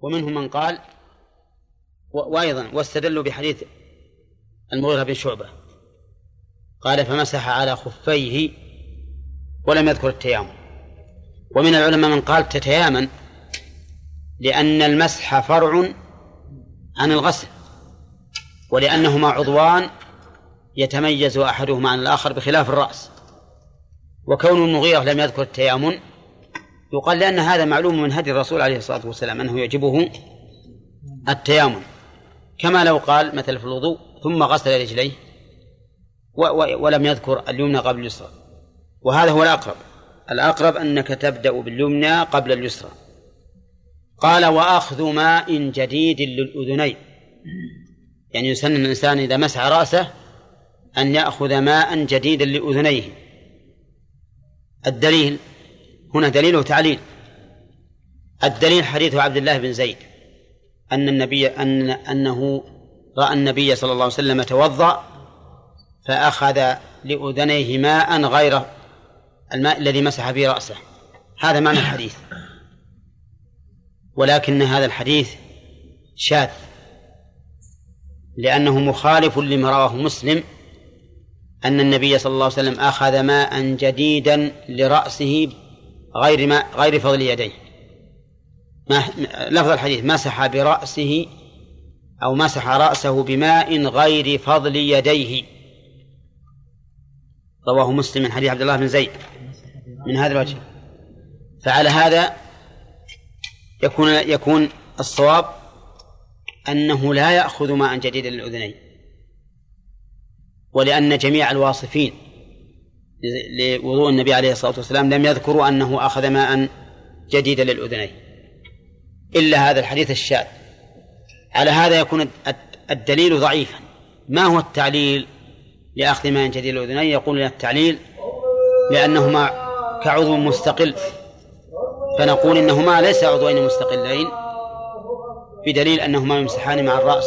ومنهم من قال وأيضا واستدلوا بحديث المغيرة بن شعبة. قال فمسح على خفيه ولم يذكر التيامن ومن العلماء من قال تتيامن لأن المسح فرع عن الغسل ولأنهما عضوان يتميز أحدهما عن الآخر بخلاف الرأس. وكون المغيرة لم يذكر التيامن يقال لأن هذا معلوم من هدي الرسول عليه الصلاة والسلام أنه يعجبه التيامن. كما لو قال مثلا في الوضوء ثم غسل رجليه ولم يذكر اليمنى قبل اليسرى. وهذا هو الأقرب. الأقرب أنك تبدأ باليمنى قبل اليسرى. قال وأخذ ماء جديد للأذنين. يعني يسن الإنسان إذا مسح رأسه أن يأخذ ماء جديدا لأذنيه. الدليل هنا دليل وتعليل. الدليل حديث عبد الله بن زيد. أن النبي أن أنه رأى النبي صلى الله عليه وسلم توضأ فأخذ لأذنيه ماء غير الماء الذي مسح به رأسه. هذا معنى الحديث. ولكن هذا الحديث شاذ. لأنه مخالف لما رواه مسلم أن النبي صلى الله عليه وسلم أخذ ماء جديدا لرأسه غير ما غير فضل يديه. ما لفظ الحديث مسح برأسه أو مسح رأسه بماء غير فضل يديه. رواه مسلم من حديث عبد الله بن زيد. من هذا الوجه. فعلى هذا يكون يكون الصواب أنه لا يأخذ ماء جديدا للأذنين. ولأن جميع الواصفين لوضوء النبي عليه الصلاة والسلام لم يذكروا أنه أخذ ماء جديدا للأذنين. إلا هذا الحديث الشاذ. على هذا يكون الدليل ضعيفا. ما هو التعليل لأخذ ماء جديد للأذنين؟ يقول التعليل لأنهما كعضو مستقل. فنقول إنهما ليس عضوين مستقلين بدليل أنهما يمسحان مع الرأس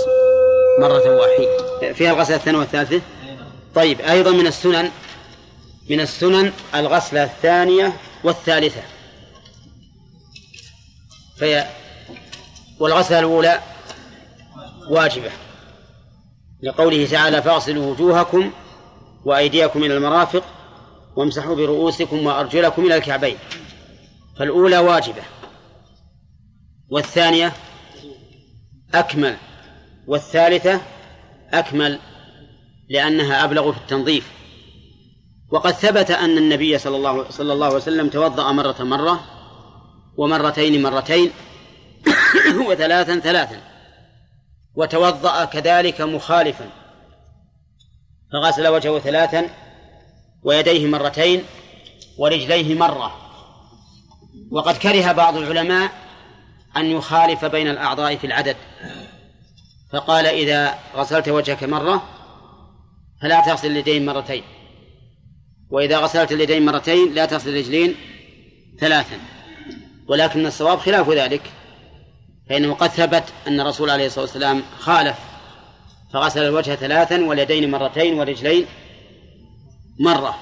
مرة واحدة. فيها الغسلة الثانية والثالثة؟ طيب أيضا من السنن من السنن الغسلة الثانية والثالثة. في والغسلة الأولى واجبة. لقوله تعالى فاغسلوا وجوهكم وأيديكم إلى المرافق وامسحوا برؤوسكم وأرجلكم إلى الكعبين. فالأولى واجبة. والثانية أكمل. والثالثة أكمل لأنها أبلغ في التنظيف. وقد ثبت أن النبي صلى الله صلى الله عليه وسلم توضأ مرة مرة ومرتين مرتين وثلاثا ثلاثا وتوضأ كذلك مخالفا. فغسل وجهه ثلاثا ويديه مرتين ورجليه مرة. وقد كره بعض العلماء أن يخالف بين الأعضاء في العدد. فقال إذا غسلت وجهك مرة فلا تغسل اليدين مرتين. وإذا غسلت اليدين مرتين لا تغسل الرجلين ثلاثا. ولكن الصواب خلاف ذلك فإنه قد ثبت أن الرسول عليه الصلاة والسلام خالف فغسل الوجه ثلاثا واليدين مرتين والرجلين مرة.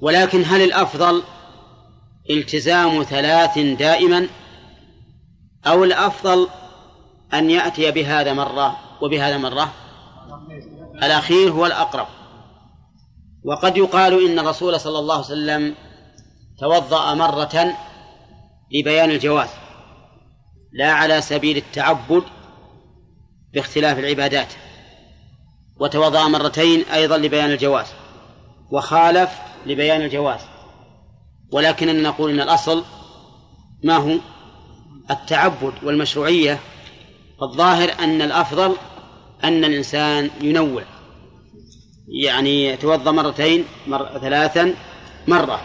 ولكن هل الأفضل التزام ثلاث دائما أو الأفضل أن يأتي بهذا مرة وبهذا مرة؟ الأخير هو الأقرب. وقد يقال إن الرسول صلى الله عليه وسلم توضأ مرة لبيان الجواز لا على سبيل التعبد باختلاف العبادات وتوضأ مرتين أيضا لبيان الجواز وخالف لبيان الجواز ولكننا نقول إن الأصل ما هو؟ التعبد والمشروعية فالظاهر أن الأفضل أن الإنسان ينوع. يعني يتوضأ مرتين مر... ثلاثا مرة.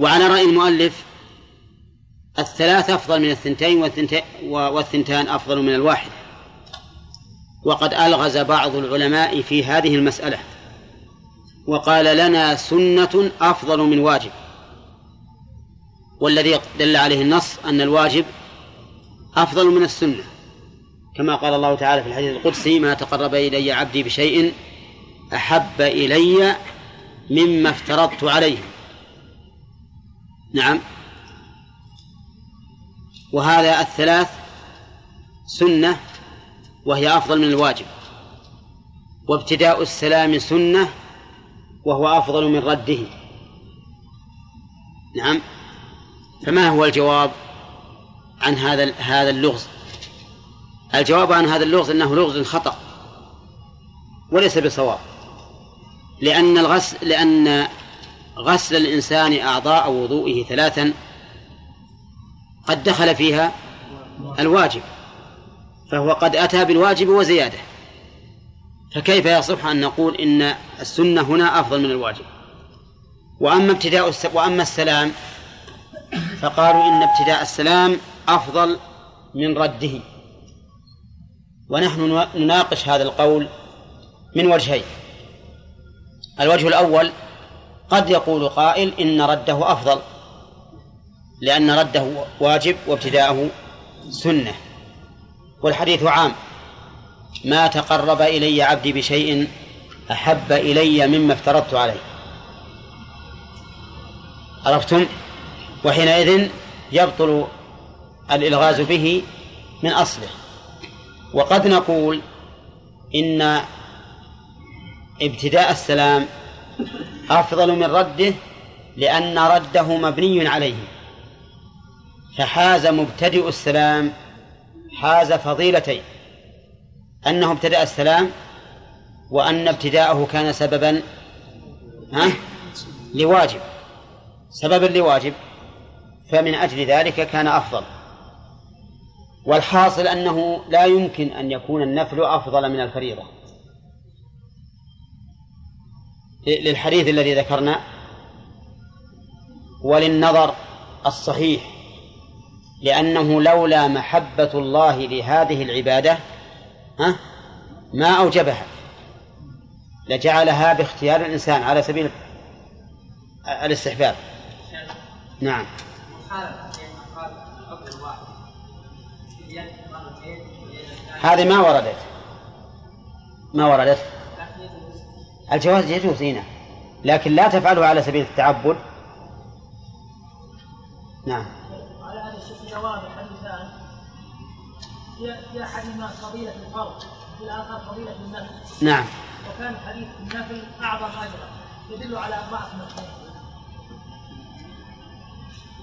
وعلى رأي المؤلف الثلاث أفضل من الثنتين والثنتين والثنتان أفضل من الواحد. وقد ألغز بعض العلماء في هذه المسألة. وقال لنا سنة أفضل من واجب. والذي دل عليه النص أن الواجب أفضل من السنة. كما قال الله تعالى في الحديث القدسي ما تقرب إلي عبدي بشيء أحب إلي مما افترضت عليه. نعم. وهذا الثلاث سنة وهي أفضل من الواجب. وابتداء السلام سنة وهو أفضل من رده. نعم. فما هو الجواب عن هذا هذا اللغز؟ الجواب عن هذا اللغز إنه لغز خطأ وليس بصواب لأن الغسل لأن غسل الإنسان أعضاء وضوئه ثلاثا قد دخل فيها الواجب فهو قد أتى بالواجب وزيادة. فكيف يصح أن نقول إن السنة هنا أفضل من الواجب؟ وأما ابتداء وأما السلام فقالوا إن ابتداء السلام أفضل من رده. ونحن نناقش هذا القول من وجهين. الوجه الأول قد يقول قائل إن رده أفضل لأن رده واجب وابتداءه سنة. والحديث عام ما تقرب إلي عبدي بشيء أحب إلي مما افترضت عليه. عرفتم؟ وحينئذ يبطل الإلغاز به من أصله. وقد نقول إن ابتداء السلام أفضل من رده لأن رده مبني عليه. فحاز مبتدئ السلام حاز فضيلتين أنه ابتدأ السلام وأن ابتداءه كان سببا ها؟ لواجب. سببا لواجب فمن أجل ذلك كان أفضل. والحاصل أنه لا يمكن أن يكون النفل أفضل من الفريضة. للحديث الذي ذكرنا وللنظر الصحيح لأنه لولا محبة الله لهذه العبادة ها ما أوجبها لجعلها باختيار الإنسان على سبيل الاستحباب. نعم. هذه ما وردت. ما وردت. الجواز يجوز هنا لكن لا تفعله على سبيل التعبد. نعم. على هذا الشيء واضح. حديثان في احدهما فضيلة الفرض وفي الآخر فضيلة النفل. نعم. وكان حديث النفل أعظم أجرا يدل على ضعف نفسه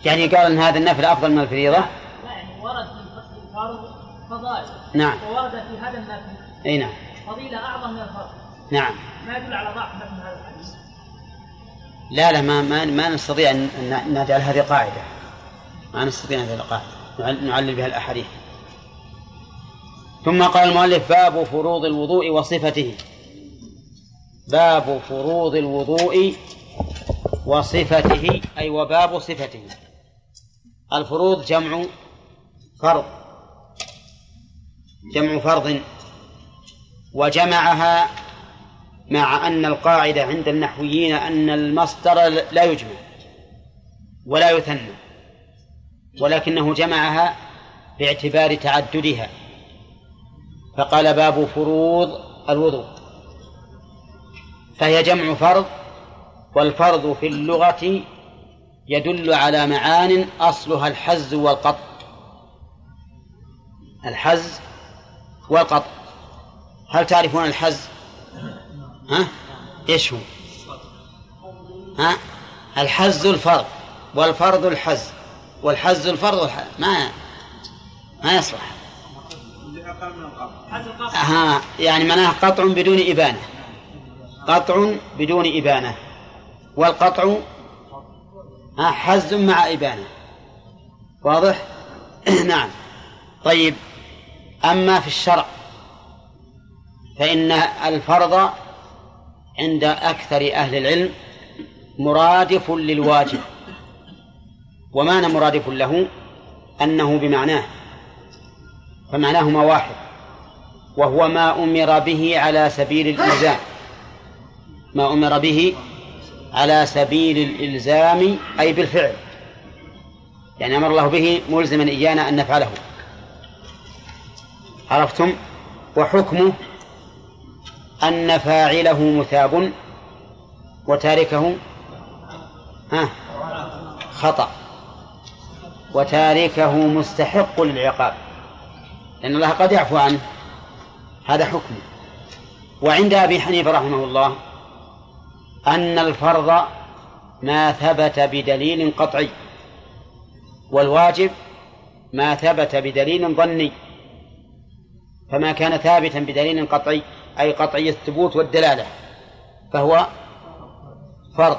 يعني قال إن هذا النفل أفضل من الفريضة؟ لا يعني ورد في الفرض فضائل نعم. وورد في هذا النفل أي نعم. فضيلة أعظم من الفرض نعم. ما يدل على ضعف نفس هذا الحديث؟ لا لا ما ما, ما نستطيع أن نجعل هذه قاعدة. ما نستطيع هذه القاعدة. نعلل بها الأحاديث. ثم قال المؤلف باب فروض الوضوء وصفته. باب فروض الوضوء وصفته أي وباب صفته. الفروض جمع فرض. جمع فرض وجمعها مع أن القاعدة عند النحويين أن المصدر لا يجمع ولا يثنى ولكنه جمعها باعتبار تعددها. فقال باب فروض الوضوء. فهي جمع فرض والفرض في اللغة يدل على معان أصلها الحز والقط. الحز والقط هل تعرفون الحز؟ ها؟ إيش هو؟ ها؟ الحز الفرض والفرض الحز والحز الفرض والحز ما ما يصلح. ها يعني معناها قطع بدون إبانة. قطع بدون إبانة. والقطع ها حز مع إبانة. واضح؟ نعم. طيب. أما في الشرع فإن الفرض عند أكثر أهل العلم مرادف للواجب ومعنى مرادف له؟ أنه بمعناه فمعناهما واحد وهو ما أمر به على سبيل الإلزام ما أمر به على سبيل الإلزام أي بالفعل يعني أمر الله به ملزما إيانا أن نفعله. عرفتم؟ وحكمه أن فاعله مثاب وتاركه ها خطأ. وتاركه مستحق للعقاب. لأن الله قد يعفو عنه. هذا حكم. وعند أبي حنيفة رحمه الله أن الفرض ما ثبت بدليل قطعي والواجب ما ثبت بدليل ظني. فما كان ثابتا بدليل قطعي أي قطعي الثبوت والدلالة فهو فرض.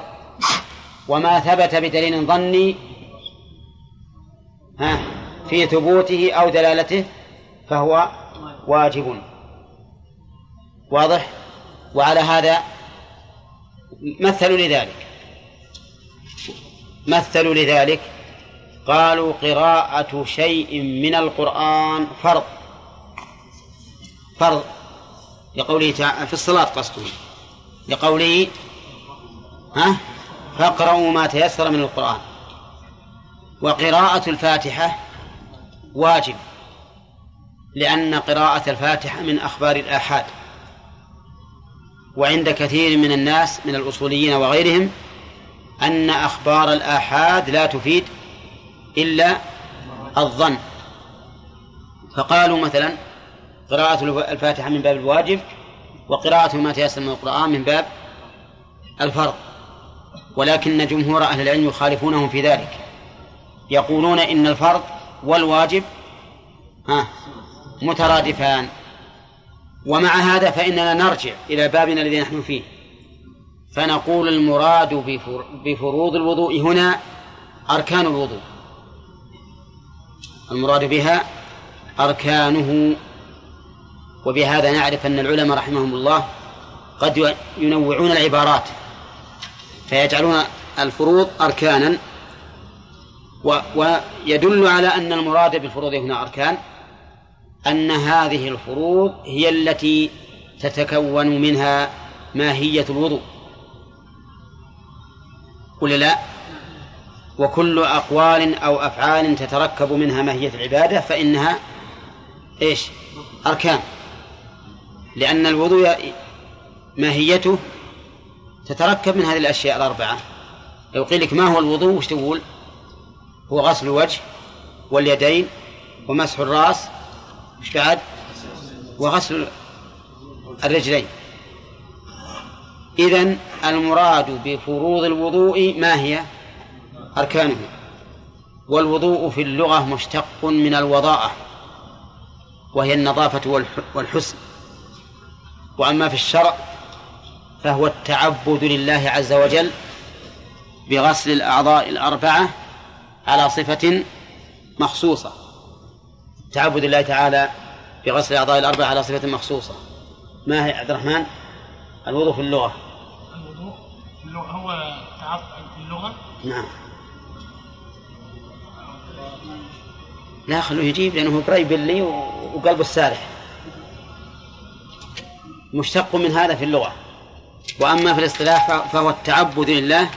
وما ثبت بدليل ظني ها في ثبوته أو دلالته فهو واجب. واضح؟ وعلى هذا مثلوا لذلك. مثلوا لذلك. قالوا قراءة شيء من القرآن فرض. فرض لقوله تعالى في الصلاة قصده. لقوله ها؟ فاقرأوا ما تيسر من القرآن. وقراءة الفاتحة واجب لأن قراءة الفاتحة من أخبار الآحاد. وعند كثير من الناس من الأصوليين وغيرهم أن أخبار الآحاد لا تفيد إلا الظن. فقالوا مثلا قراءة الفاتحة من باب الواجب وقراءة ما تيسر من القرآن من باب الفرض. ولكن جمهور أهل العلم يخالفونهم في ذلك. يقولون إن الفرض والواجب ها مترادفان. ومع هذا فإننا نرجع إلى بابنا الذي نحن فيه. فنقول المراد بفروض الوضوء هنا أركان الوضوء. المراد بها أركانه وبهذا نعرف أن العلماء رحمهم الله قد ينوعون العبارات فيجعلون الفروض أركانا ويدل على أن المراد بالفروض هنا أركان أن هذه الفروض هي التي تتكون منها ماهية الوضوء. ولا لا. وكل أقوال أو أفعال تتركب منها ماهية العبادة فإنها إيش؟ أركان. لأن الوضوء ماهيته تتركب من هذه الأشياء الأربعة. لو قيل لك ما هو الوضوء وش تقول؟ هو غسل الوجه واليدين ومسح الرأس. وش بعد؟ وغسل الرجلين. إذن المراد بفروض الوضوء ما هي أركانه. والوضوء في اللغة مشتق من الوضاءة وهي النظافة والحسن. وأما في الشرع فهو التعبد لله عز وجل بغسل الأعضاء الأربعة على صفة مخصوصة. تعبد الله تعالى بغسل الأعضاء الأربعة على صفة مخصوصة. ما هي عبد الرحمن؟ الوضوء في اللغة. الوضوء في اللغة هو تعبد في اللغة؟ نعم. لا خلوه يجيب لأنه قريب لي وقلبه السارح. مشتق من هذا في اللغة. وأما في الاصطلاح فهو التعبد لله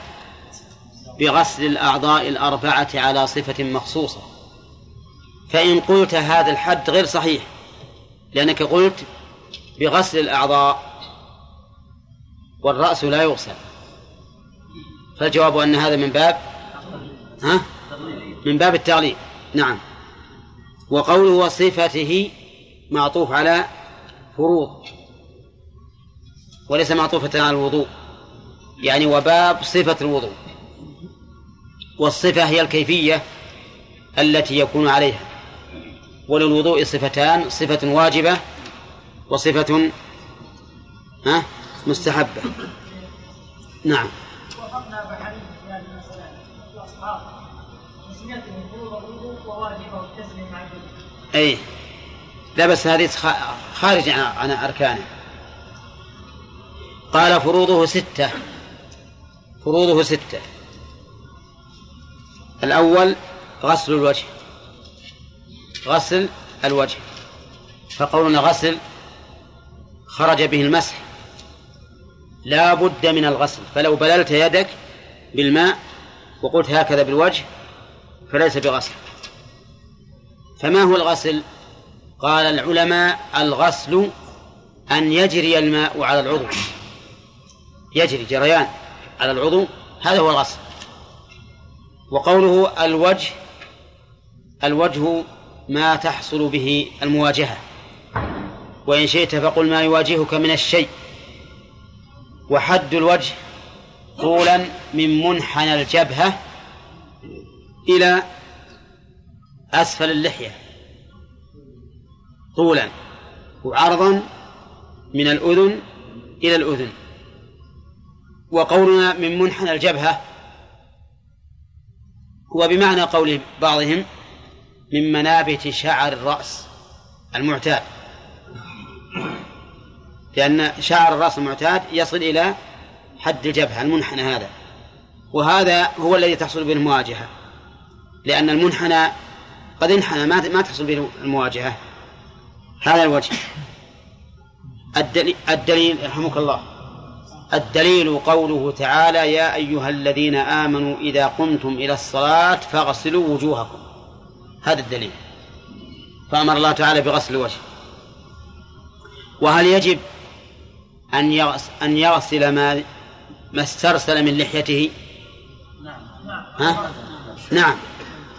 بغسل الأعضاء الأربعة على صفة مخصوصة. فإن قلت هذا الحد غير صحيح لأنك قلت بغسل الأعضاء والرأس لا يغسل. فالجواب أن هذا من باب ها؟ من باب التعليل نعم. وقوله وصفته معطوف على فروض. وليس معطوفة على الوضوء. يعني وباب صفة الوضوء. والصفة هي الكيفية التي يكون عليها. وللوضوء صفتان صفة واجبة وصفة ها مستحبة. نعم. أي لا بس هذه خارج عن أركانه. قال فروضه ستة. فروضه ستة. الأول غسل الوجه. غسل الوجه. فقولنا غسل خرج به المسح. لا بد من الغسل. فلو بللت يدك بالماء وقلت هكذا بالوجه فليس بغسل. فما هو الغسل؟ قال العلماء الغسل أن يجري الماء على العضو يجري جريان على العضو هذا هو الغسل. وقوله الوجه الوجه ما تحصل به المواجهة. وإن شئت فقل ما يواجهك من الشيء. وحد الوجه طولا من منحنى الجبهة إلى أسفل اللحية. طولا وعرضا من الأذن إلى الأذن. وقولنا من منحنى الجبهة هو بمعنى قول بعضهم من منابت شعر الرأس المعتاد. لأن شعر الرأس المعتاد يصل إلى حد الجبهة المنحنى هذا. وهذا هو الذي تحصل به المواجهة. لأن المنحنى قد انحنى ما ما تحصل به المواجهة. هذا الوجه. الدليل, الدليل رحمك الله. الدليل قوله تعالى يا أيها الذين آمنوا إذا قمتم إلى الصلاة فاغسلوا وجوهكم. هذا الدليل. فأمر الله تعالى بغسل الوجه. وهل يجب أن يغسل, أن يغسل ما ما استرسل من لحيته؟ ها؟ نعم.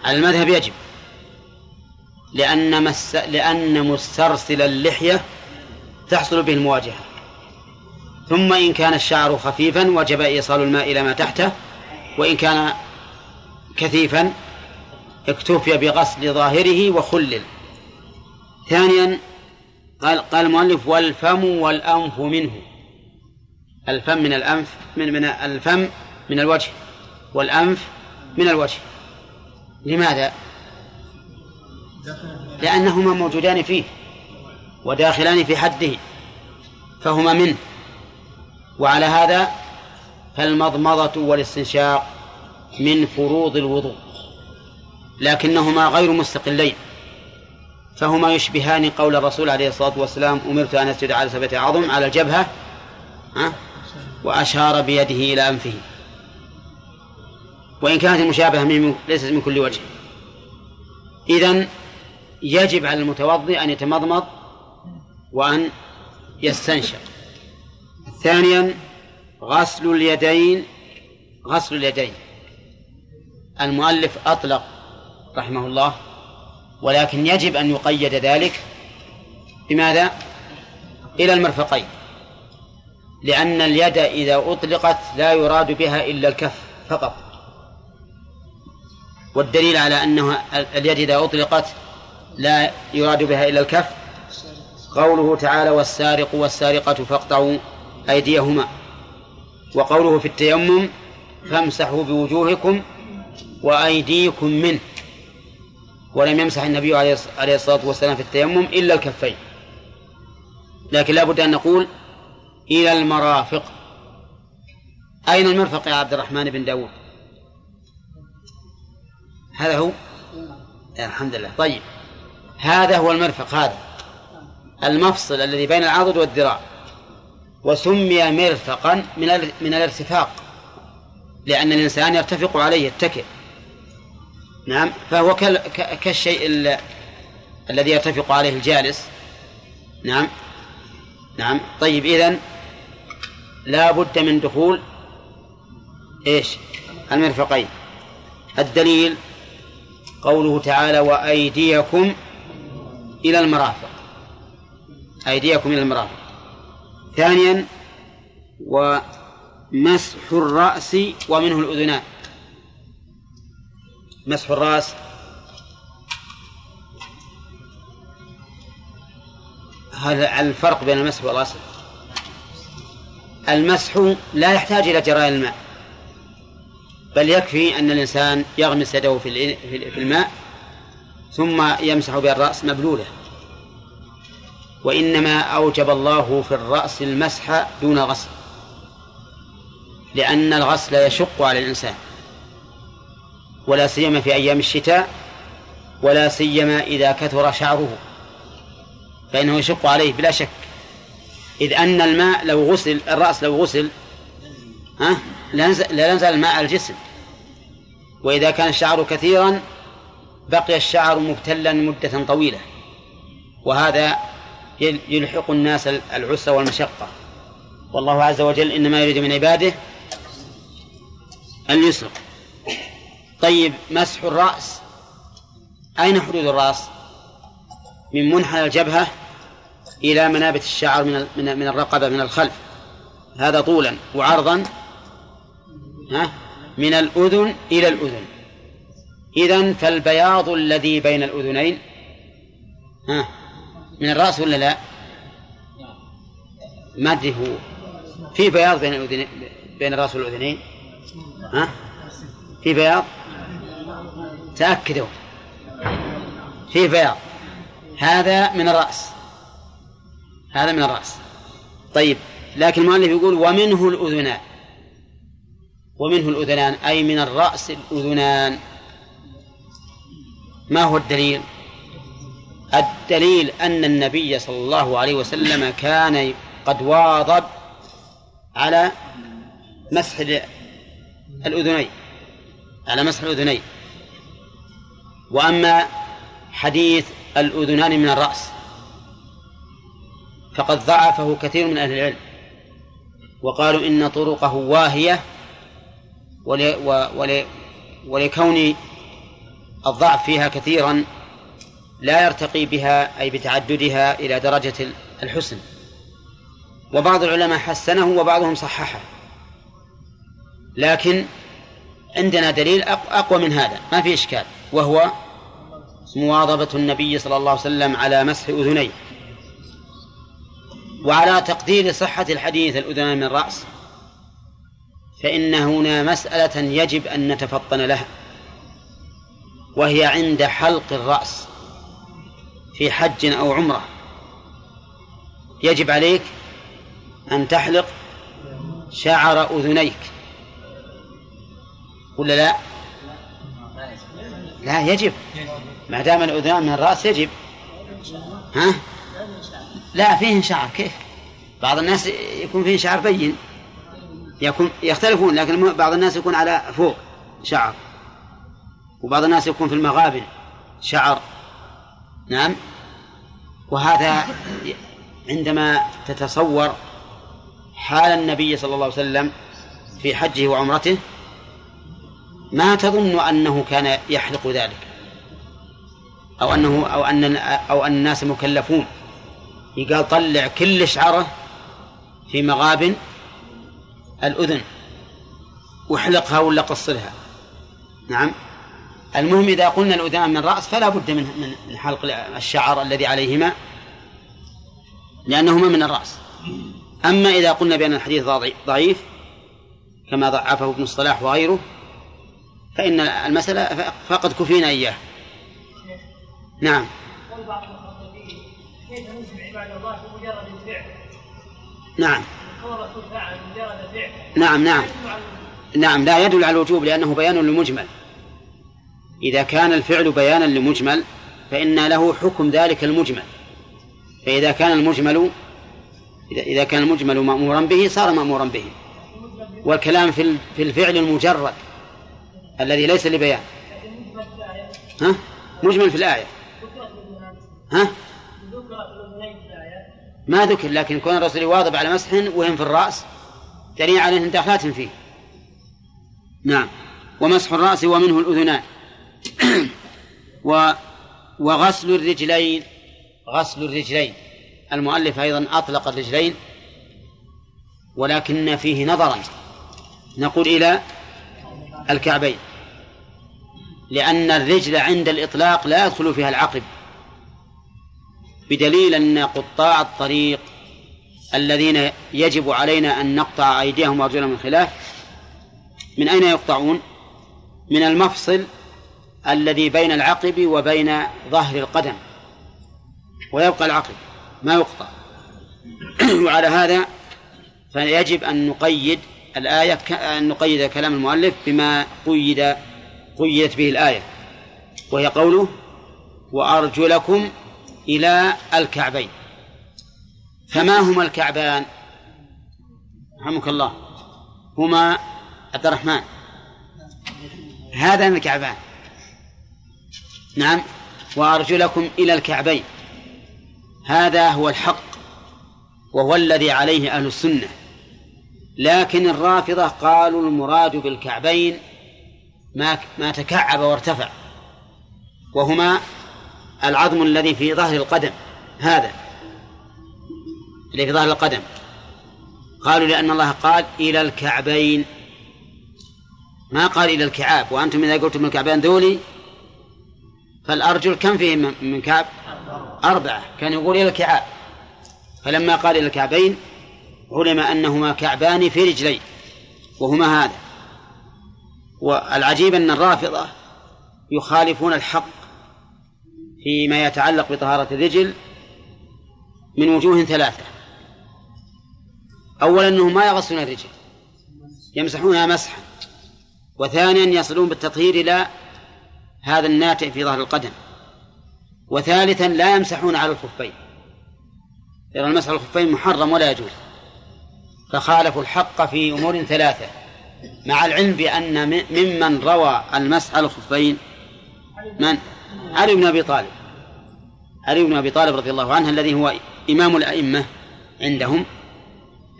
على المذهب يجب. لأن مس... لأن مسترسل اللحية تحصل به المواجهة. ثم إن كان الشعر خفيفا وجب إيصال الماء إلى ما تحته وإن كان كثيفا اكتفي بغسل ظاهره وخلل. ثانيا قال قال المؤلف والفم والأنف منه. الفم من الأنف من من الفم من الوجه والأنف من الوجه. لماذا؟ لأنهما موجودان فيه وداخلان في حده فهما منه. وعلى هذا فالمضمضة والاستنشاق من فروض الوضوء لكنهما غير مستقلين فهما يشبهان قول الرسول عليه الصلاة والسلام أمرت أن أسجد على سبعة عظم على الجبهة وأشار بيده إلى أنفه. وإن كانت المشابهة ليست من كل وجه. إذن يجب على المتوضئ أن يتمضمض وأن يستنشق. ثانيا غسل اليدين غسل اليدين. المؤلف أطلق رحمه الله ولكن يجب أن يقيد ذلك بماذا؟ إلى المرفقين. لأن اليد إذا أطلقت لا يراد بها إلا الكف فقط. والدليل على أنه اليد إذا أطلقت لا يراد بها إلا الكف قوله تعالى والسارق والسارقة فاقطعوا. أيديهما. وقوله في التيمم فامسحوا بوجوهكم وأيديكم منه. ولم يمسح النبي عليه الصلاة والسلام في التيمم إلا الكفين. لكن لا بد أن نقول إلى المرافق. أين المرفق يا عبد الرحمن بن داود؟ هذا هو؟ الحمد لله. طيب. هذا هو المرفق هذا. المفصل الذي بين العضد والذراع. وسمي مرفقا من من الارتفاق لأن الإنسان يرتفق عليه يتكئ. نعم فهو كالشيء الذي يرتفق عليه الجالس. نعم نعم. طيب إذن لا بد من دخول إيش؟ المرفقين. الدليل قوله تعالى وأيديكم إلى المرافق. أيديكم إلى المرافق. ثانيا ومسح الرأس ومنه الأذنان. مسح الرأس. هذا الفرق بين المسح والغسل المسح لا يحتاج إلى جراء الماء بل يكفي أن الإنسان يغمس يده في الماء ثم يمسح بها الرأس مبلولة. وإنما أوجب الله في الرأس المسح دون غسل لأن الغسل يشق على الإنسان ولا سيما في أيام الشتاء ولا سيما إذا كثر شعره فإنه يشق عليه بلا شك. إذ أن الماء لو غسل الرأس لو غسل ها لا ينزل الماء على الجسم. وإذا كان الشعر كثيرا بقي الشعر مبتلا مدة طويلة. وهذا يلحق الناس العسر والمشقة. والله عز وجل إنما يريد من عباده اليسر. طيب مسح الرأس. أين حدود الرأس؟ من منحنى الجبهة إلى منابت الشعر من من الرقبة من الخلف. هذا طولا وعرضا ها من الأذن إلى الأذن. إذن فالبياض الذي بين الأذنين ها من الرأس ولا لا؟ ما أدري هو. في بياض بين الأذنين بين الرأس والأذنين؟ ها؟ في بياض؟ تأكدوا. في بياض. هذا من الرأس. هذا من الرأس. طيب لكن المؤلف يقول ومنه الأذنان. ومنه الأذنان أي من الرأس الأذنان. ما هو الدليل؟ الدليل أن النبي صلى الله عليه وسلم كان قد واظب على مسح الأذنين على مسح الأذنين. وأما حديث الأذنان من الرأس فقد ضعفه كثير من أهل العلم. وقالوا إن طرقه واهية ولكون الضعف فيها كثيرا. لا يرتقي بها أي بتعددها إلى درجة الحسن. وبعض العلماء حسنه وبعضهم صححه. لكن عندنا دليل أقوى من هذا. ما في إشكال. وهو مواظبة النبي صلى الله عليه وسلم على مسح أذنيه. وعلى تقدير صحة الحديث الأذنان من الرأس فإن هنا مسألة يجب أن نتفطن لها. وهي عند حلق الرأس. في حج أو عمرة. يجب عليك أن تحلق شعر أذنيك. ولا لا؟ لا يجب. ما دام الأذنان من الرأس يجب. ها؟ لا فيه شعر كيف؟ بعض الناس يكون فيه شعر بين. يكون يختلفون لكن بعض الناس يكون على فوق شعر. وبعض الناس يكون في المغابن شعر. نعم. وهذا عندما تتصور حال النبي صلى الله عليه وسلم في حجه وعمرته ما تظن أنه كان يحلق ذلك؟ أو أنه أو أن أو أن الناس مكلفون؟ يقال طلع كل شعره في مغاب الأذن واحلقها ولا قصرها؟ نعم. المهم إذا قلنا الأذنان من الرأس فلا بد من من حلق الشعر الذي عليهما لأنهما من الرأس. أما إذا قلنا بأن الحديث ضعيف كما ضعفه ابن الصلاح وغيره فإن المسألة فقد كفينا إياه. نعم. نعم. نعم نعم. نعم لا يدل على الوجوب لأنه بيان للمجمل. إذا كان الفعل بيانا لمجمل فإن له حكم ذلك المجمل. فإذا كان المجمل إذا كان المجمل مأمورا به صار مأمورا به. والكلام في في الفعل المجرد الذي ليس لبيان. ها؟ مجمل في الآية. ها؟ ما ذكر لكن كون الرسول يواظب على مسح وهم في الرأس دليل على أن داخلات فيه. نعم. ومسح الرأس ومنه الأذنان. و وغسل الرجلين غسل الرجلين. المؤلف أيضا أطلق الرجلين ولكن فيه نظرا. نقول إلى الكعبين. لأن الرجل عند الإطلاق لا يدخل فيها العقب. بدليل أن قطاع الطريق الذين يجب علينا أن نقطع أيديهم وأرجلهم من خلاف من أين يقطعون؟ من المفصل الذي بين العقب وبين ظهر القدم. ويبقى العقب ما يقطع. وعلى هذا فيجب أن نقيد الآية أن نقيد كلام المؤلف بما قيد قيدت به الآية. وهي قوله وأرجلكم إلى الكعبين. فما هما الكعبان؟ رحمك الله. هما عبد الرحمن. هذان الكعبان. نعم. وأرجلكم إلى الكعبين. هذا هو الحق وهو الذي عليه أهل السنة. لكن الرافضة قالوا المراد بالكعبين ما ما تكعب وارتفع وهما العظم الذي في ظهر القدم هذا الذي في ظهر القدم. قالوا لأن الله قال إلى الكعبين. ما قال إلى الكعاب وأنتم إذا قلتم الكعبين ذولي فالأرجل كم فيه من كعب؟ أربعة. كان يقول إلى الكعاب. فلما قال إلى الكعبين علم أنهما كعبان في رجلين وهما هذا. والعجيب أن الرافضة يخالفون الحق فيما يتعلق بطهارة الرجل من وجوه ثلاثة. أولا أنهم ما يغسلون الرجل يمسحونها مسحا وثانيا يصلون بالتطهير إلى هذا الناتئ في ظهر القدم. وثالثا لا يمسحون على الخفين. لأن المسح على الخفين محرم ولا يجوز. فخالفوا الحق في أمور ثلاثة. مع العلم بأن ممن روى المسح على الخفين من؟ علي بن أبي طالب. علي بن أبي طالب رضي الله عنه الذي هو إمام الأئمة عندهم.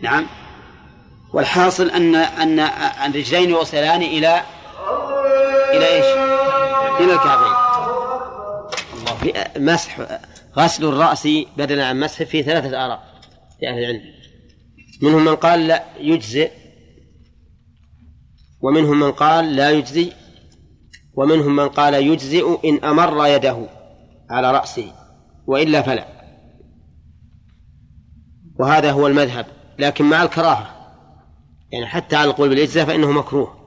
نعم. والحاصل أن أن الرجلين يوصلان إلى إلى إيش؟ إلى الكعبين مسح غسل الرأس بدلا عن مسح في ثلاثة آراء في أهل العلم. منهم من قال لا يجزئ ومنهم من قال لا يجزي ومنهم من قال يجزئ إن أمر يده على رأسه وإلا فلا. وهذا هو المذهب لكن مع الكراهة. يعني حتى على القول بالإجزاء فإنه مكروه.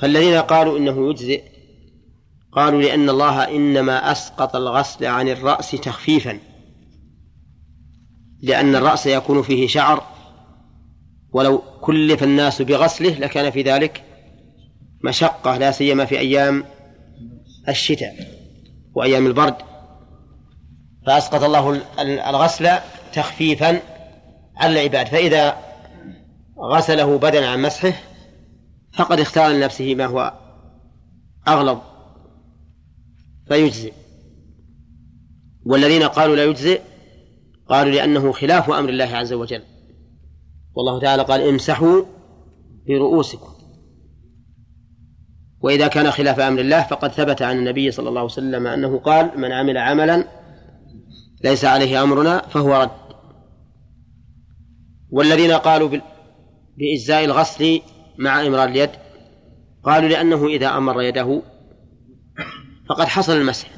فالذين قالوا إنه يجزئ قالوا لأن الله إنما أسقط الغسل عن الرأس تخفيفا. لأن الرأس يكون فيه شعر. ولو كلف الناس بغسله لكان في ذلك مشقة لا سيما في أيام الشتاء وأيام البرد. فأسقط الله الغسل تخفيفا على العباد. فإذا غسله بدلا عن مسحه فقد اختار لنفسه ما هو أغلظ. فيجزئ والذين قالوا لا يجزئ قالوا لأنه خلاف أمر الله عز وجل. والله تعالى قال امسحوا برؤوسكم. وإذا كان خلاف أمر الله فقد ثبت عن النبي صلى الله عليه وسلم أنه قال من عمل عملا ليس عليه أمرنا فهو رد. والذين قالوا بإجزاء الغسل مع إمرار اليد قالوا لأنه إذا أمر يده فقد حصل المسح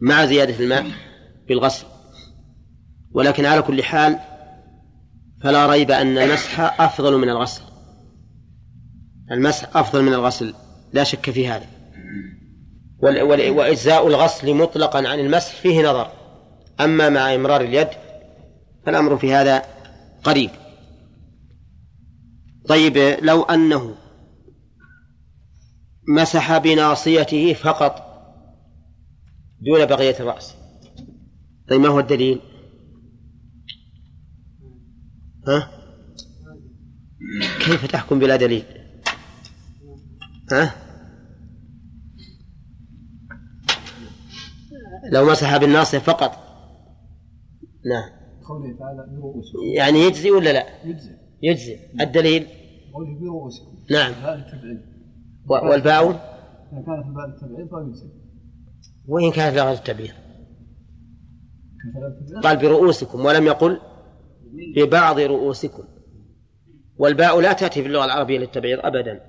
مع زيادة الماء بالغسل ولكن على كل حال فلا ريب أن المسح أفضل من الغسل. المسح أفضل من الغسل لا شك في هذا. وإجزاء الغسل مطلقا عن المسح فيه نظر. أما مع إمرار اليد فالأمر في هذا قريب. طيب لو أنه مسح بناصيته فقط دون بقية الرأس. طيب ما هو الدليل؟ ها؟ كيف تحكم بلا دليل؟ ها؟ لو مسح بالناصية فقط. نعم. يعني يجزي ولا لا؟ يجزي. يجزي. الدليل؟ نعم. والباء؟ إذا كانت الباء للتبعيض فيجزي وإن كانت لغة التبعيض. قال برؤوسكم ولم يقل ببعض رؤوسكم. والباء لا تأتي في اللغة العربية للتبعيض أبدا.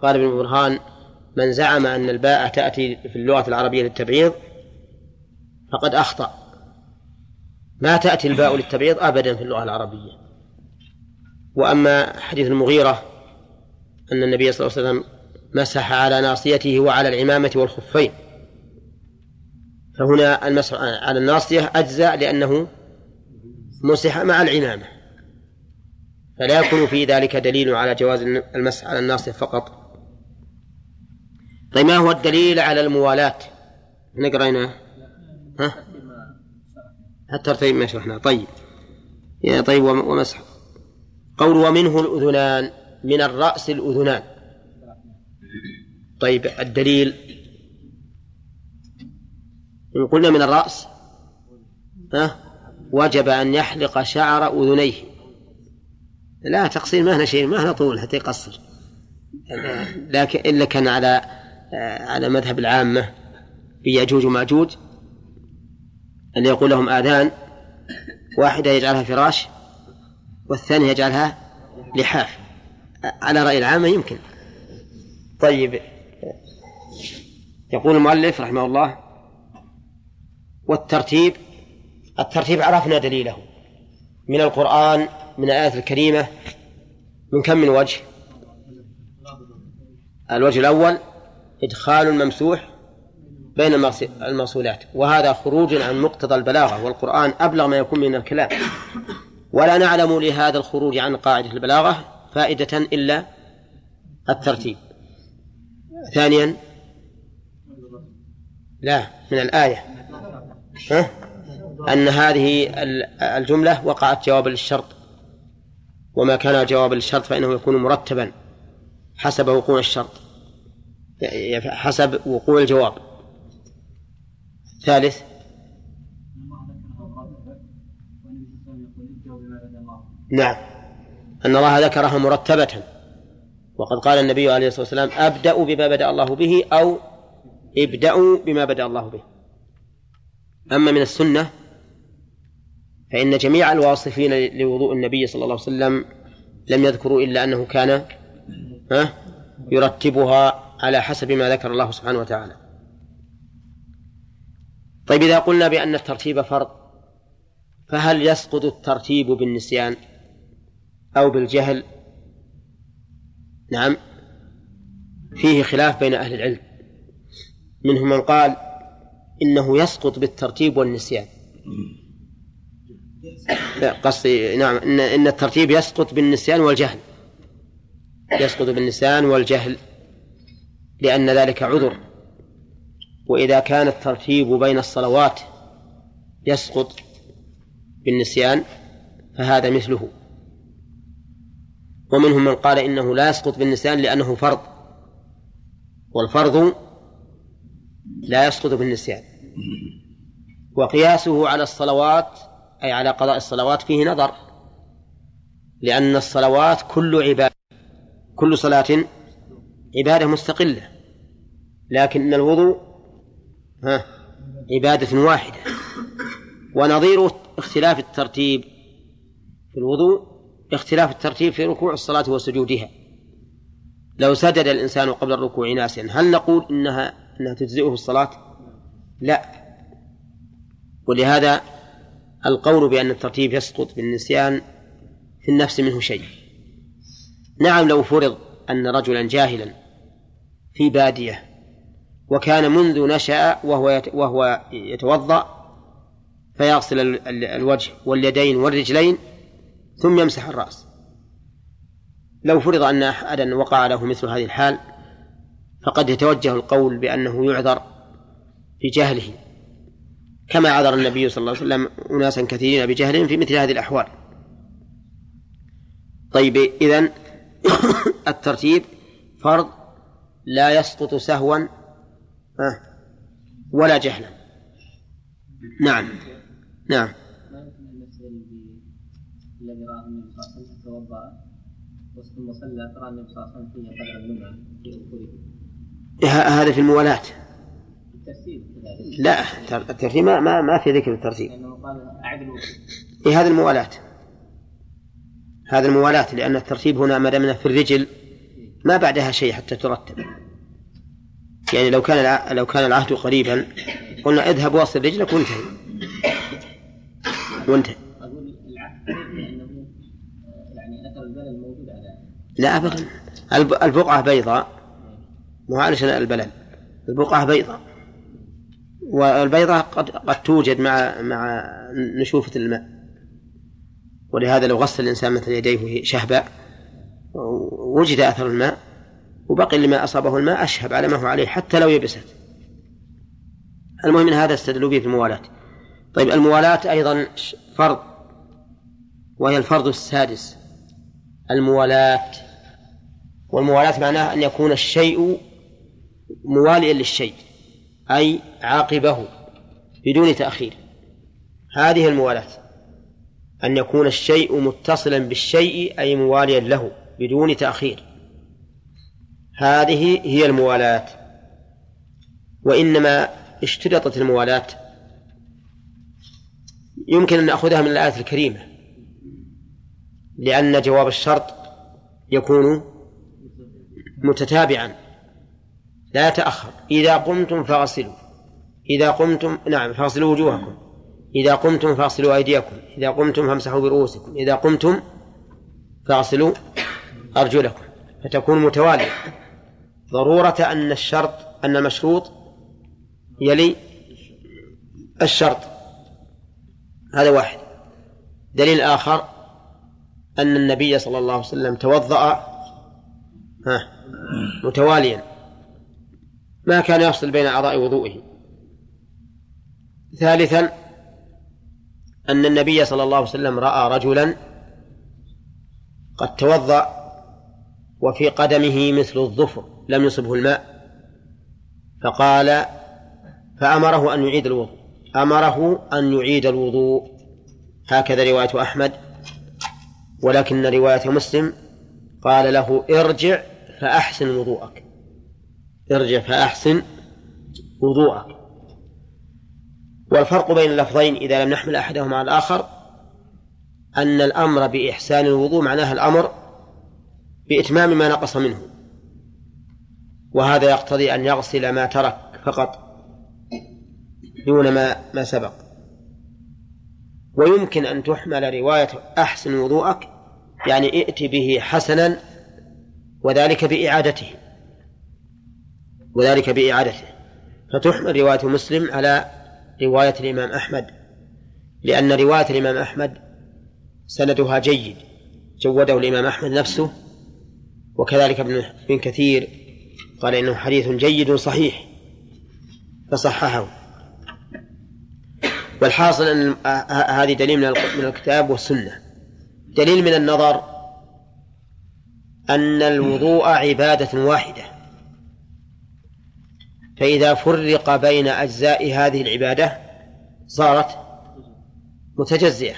قال ابن برهان من زعم أن الباء تأتي في اللغة العربية للتبعيض فقد أخطأ. ما تأتي الباء للتبعيض أبدا في اللغة العربية. وأما حديث المغيرة أن النبي صلى الله عليه وسلم مسح على ناصيته وعلى العمامة والخفين. فهنا المسح على الناصية أجزاء لأنه مسح مع العمامة. فلا يكون في ذلك دليل على جواز المسح على الناصية فقط. طيب ما هو الدليل على الموالاة؟ نقرأنا. ها؟ الترتيب ما شرحناه. طيب. يا طيب ومسح. قول ومنه الأذنان. من الرأس الأذنان. طيب الدليل؟ إن قلنا من الرأس ها؟ وجب أن يحلق شعر أذنيه. لا تقصير ما هنا شيء ما هنا طول حتى يقصر. لكن إلا كان على على مذهب العامة بياجوج وماجوج أن يقول لهم آذان واحدة يجعلها فراش والثانية يجعلها لحاف. على رأي العامة يمكن. طيب. يقول المؤلف رحمه الله والترتيب الترتيب عرفنا دليله. من القرآن من الآية الكريمة من كم من وجه؟ الوجه الأول إدخال الممسوح بين الموصولات وهذا خروج عن مقتضى البلاغة والقرآن أبلغ ما يكون من الكلام. ولا نعلم لهذا الخروج عن قاعدة البلاغة فائدة إلا الترتيب. ثانيا لا من الآية. ها؟ أن هذه الجملة وقعت جوابا للشرط. وما كان جوابا للشرط فإنه يكون مرتبا حسب وقوع الشرط. حسب وقوع الجواب. ثالث نعم. أن الله ذكرها مرتبة. وقد قال النبي عليه الصلاة والسلام أبدأ بما بدأ الله به أو ابدأوا بما بدأ الله به. أما من السنة فإن جميع الواصفين لوضوء النبي صلى الله عليه وسلم لم يذكروا إلا أنه كان يرتبها على حسب ما ذكر الله سبحانه وتعالى. طيب إذا قلنا بأن الترتيب فرض فهل يسقط الترتيب بالنسيان؟ أو بالجهل. نعم. فيه خلاف بين أهل العلم. منهم من قال إنه يسقط بالترتيب والنسيان. لا قصدي نعم إن, إن الترتيب يسقط بالنسيان والجهل. يسقط بالنسيان والجهل لأن ذلك عذر. وإذا كان الترتيب بين الصلوات يسقط بالنسيان فهذا مثله. ومنهم من قال إنه لا يسقط بالنسيان لأنه فرض. والفرض لا يسقط بالنسيان. وقياسه على الصلوات أي على قضاء الصلوات فيه نظر. لأن الصلوات كل عبادة كل صلاة عبادة مستقلة. لكن الوضوء ها عبادة واحدة. ونظير اختلاف الترتيب في الوضوء اختلاف الترتيب في ركوع الصلاة وسجودها. لو سجد الإنسان قبل الركوع ناسيا هل نقول إنها أنها تجزئه الصلاة؟ لا. ولهذا القول بأن الترتيب يسقط بالنسيان في النفس منه شيء. نعم لو فرض أن رجلا جاهلا في بادية وكان منذ نشأ وهو وهو يتوضأ فيغسل الوجه واليدين والرجلين ثم يمسح الرأس. لو فرض أن أحدا وقع له مثل هذه الحال فقد يتوجه القول بأنه يعذر بجهله كما عذر النبي صلى الله عليه وسلم أناسا كثيرين بجهلهم في مثل هذه الأحوال. طيب إذن الترتيب فرض لا يسقط سهوا ولا جهلا. نعم. نعم الذي راه النبي صلى الله عليه وسلم توضا ثم صلى ترى النبي صلى الله عليه وسلم فيه قدر النمع في هذا في الموالاة. لا الترتيب ما ما, ما في ذكر الترتيب. لأنه قال إيه هذا الموالاة. هذا الموالاة لأن الترتيب هنا ما دام في الرجل ما بعدها شيء حتى ترتب. يعني لو كان لو كان العهد قريبا قلنا اذهب واصل رجلك وانتهي. وانتهي. لا أبدا. البقعة بيضاء. علشان البلل البقعة بيضاء. والبيضاء قد قد توجد مع مع نشوفة الماء. ولهذا لو غسل الإنسان مثل يديه شهبا وجد أثر الماء وبقي لما أصابه الماء أشهب على ما هو عليه حتى لو يبست. المهم من هذا استدلوا به في الموالاة طيب الموالاة أيضا فرض وهي الفرض السادس. الموالاة. والموالاة معناها أن يكون الشيء مواليا للشيء أي عاقبه بدون تأخير. هذه الموالاة أن يكون الشيء متصلا بالشيء أي مواليا له بدون تأخير. هذه هي الموالاة. وإنما اشترطت الموالاة يمكن أن نأخذها من الآية الكريمة. لأن جواب الشرط يكون متتابعا. لا يتأخر إذا قمتم فاغسلوا. إذا قمتم نعم فاغسلوا وجوهكم. إذا قمتم فاغسلوا أيديكم. إذا قمتم فامسحوا برؤوسكم. إذا قمتم فاغسلوا أرجلكم. فتكون متوالية. ضرورة أن الشرط أن المشروط يلي الشرط. هذا واحد. دليل آخر. أن النبي صلى الله عليه وسلم توضأ متواليا. ما كان يفصل بين أعضاء وضوئه. ثالثا أن النبي صلى الله عليه وسلم رأى رجلا قد توضأ وفي قدمه مثل الظفر لم يصبه الماء. فقال فأمره أن يعيد الوضوء. أمره أن يعيد الوضوء. هكذا رواية أحمد. ولكن رواية مسلم قال له ارجع فأحسن وضوءك. ارجع فأحسن وضوءك. والفرق بين اللفظين إذا لم نحمل أحدهما على الآخر أن الأمر بإحسان الوضوء معناه الأمر بإتمام ما نقص منه. وهذا يقتضي أن يغسل ما ترك فقط دون ما ما سبق. ويمكن أن تحمل رواية أحسن وضوءك يعني ائت به حسنا وذلك بإعادته. وذلك بإعادته. فتحمل رواية مسلم على رواية الإمام أحمد لأن رواية الإمام أحمد سندها جيد. جوده الإمام أحمد نفسه وكذلك ابن كثير قال إنه حديث جيد صحيح فصححه. والحاصل أن هذه دليل من الكتاب والسنة. دليل من النظر أن الوضوء عبادة واحدة. فإذا فرق بين أجزاء هذه العبادة صارت متجزئة.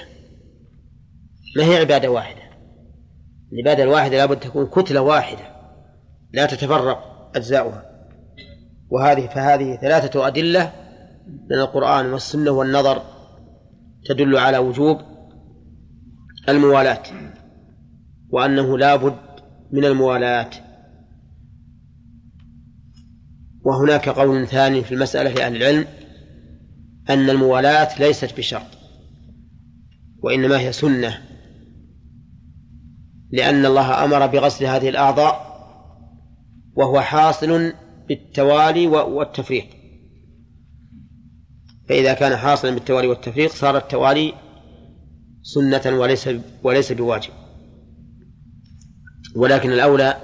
ما هي عبادة واحدة؟ العبادة الواحدة لابد تكون كتلة واحدة لا تتفرق أجزاؤها. وهذه فهذه ثلاثة أدلة من القرآن والسنة والنظر تدل على وجوب الموالاة وأنه لا بد من الموالاة. وهناك قول ثاني في المسألة لأهل العلم أن الموالاة ليست بشرط وإنما هي سنة لأن الله أمر بغسل هذه الأعضاء وهو حاصل بالتوالي والتفريق. فإذا كان حاصلا بالتوالي والتفريق صار التوالي سنة وليس وليس بواجب. ولكن الأولى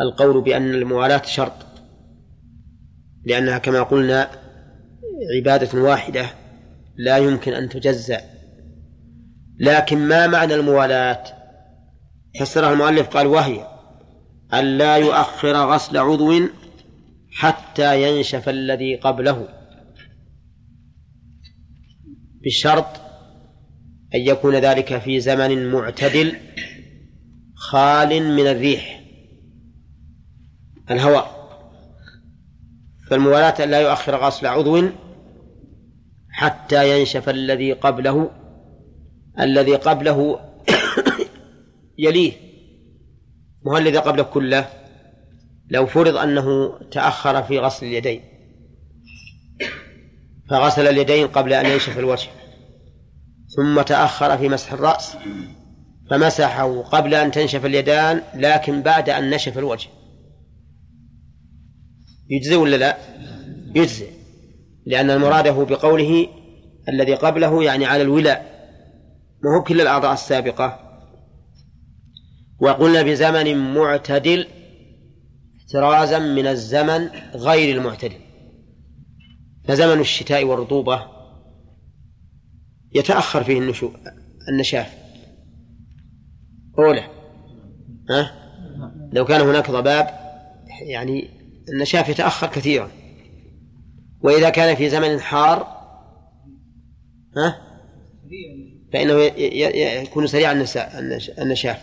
القول بأن الموالاة شرط لأنها كما قلنا عبادة واحدة لا يمكن أن تجزأ. لكن ما معنى الموالاة؟ فسرها المؤلف قال وهي أن لا يؤخر غسل عضو حتى ينشف الذي قبله. بشرط أن يكون ذلك في زمن معتدل خال من الريح الهواء. فالموالاة أن لا يؤخر غسل عضو حتى ينشف الذي قبله الذي قبله يليه. وهل الذي قبله كله لو فرض أنه تأخر في غسل اليدين. فغسل اليدين قبل أن ينشف الوجه ثم تأخر في مسح الرأس فمسحه قبل أن تنشف اليدان لكن بعد أن نشف الوجه. يجزي ولا لا؟ يجزي لأن المراد هو بقوله الذي قبله يعني على الولاء ما هو كل الأعضاء السابقة. وقلنا بزمن معتدل احترازا من الزمن غير المعتدل. فزمن الشتاء والرطوبة يتأخر فيه النشو النشاف. أولى. ها؟ لو كان هناك ضباب يعني النشاف يتأخر كثيرا. وإذا كان في زمن حار ها؟ فإنه يكون سريع النشاف.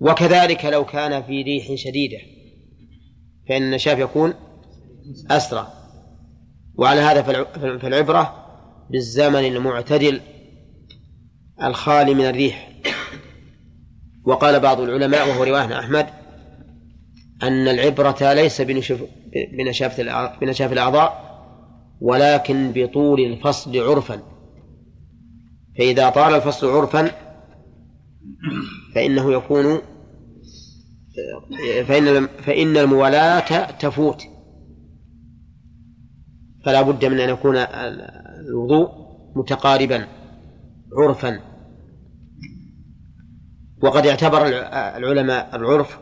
وكذلك لو كان في ريح شديدة فإن النشاف يكون أسرع. وعلى هذا فالعبرة بالزمن المعتدل الخالي من الريح. وقال بعض العلماء وهو رواية أحمد أن العبرة ليس بنشاف الأعضاء ولكن بطول الفصل عرفا. فإذا طال الفصل عرفا فإنه يكون فإن فإن الموالاة تفوت. فلا بد من أن يكون الوضوء متقاربا عرفا. وقد اعتبر العلماء العرف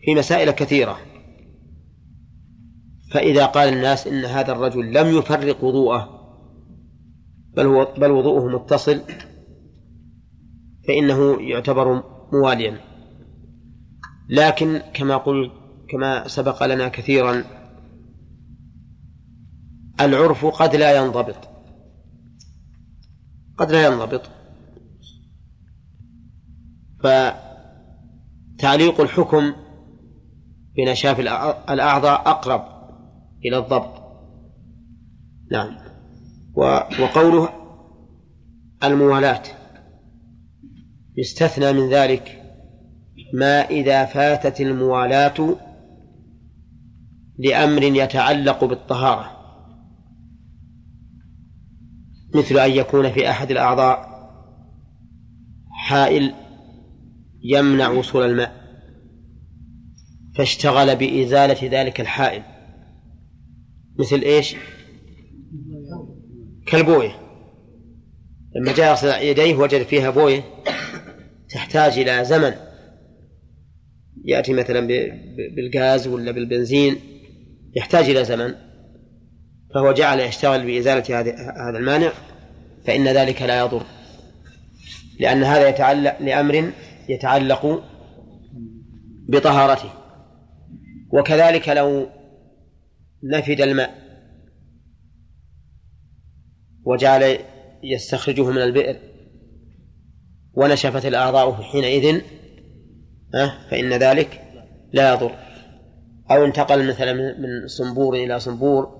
في مسائل كثيرة. فإذا قال الناس إن هذا الرجل لم يفرق وضوءه بل هو بل وضوءه متصل فإنه يعتبر مواليا. لكن كما قلت كما سبق لنا كثيرا العرف قد لا ينضبط. قد لا ينضبط. فتعليق الحكم بنشاف الأعضاء أقرب إلى الضبط. نعم. وقوله الموالاة. يستثنى من ذلك ما إذا فاتت الموالاة لأمر يتعلق بالطهارة. مثل أن يكون في أحد الأعضاء حائل يمنع وصول الماء فاشتغل بإزالة ذلك الحائل. مثل إيش؟ كالبوية. لما جاء يغسل يديه وجد فيها بوية تحتاج إلى زمن. يأتي مثلا بالغاز ولا بالبنزين يحتاج إلى زمن. فهو جعل يشتغل بإزالة هذا المانع فإن ذلك لا يضر. لأن هذا يتعلق لأمر يتعلق بطهارته. وكذلك لو نفد الماء وجعل يستخرجه من البئر ونشفت الأعضاء حينئذ فإن ذلك لا يضر. أو انتقل مثلا من صنبور إلى صنبور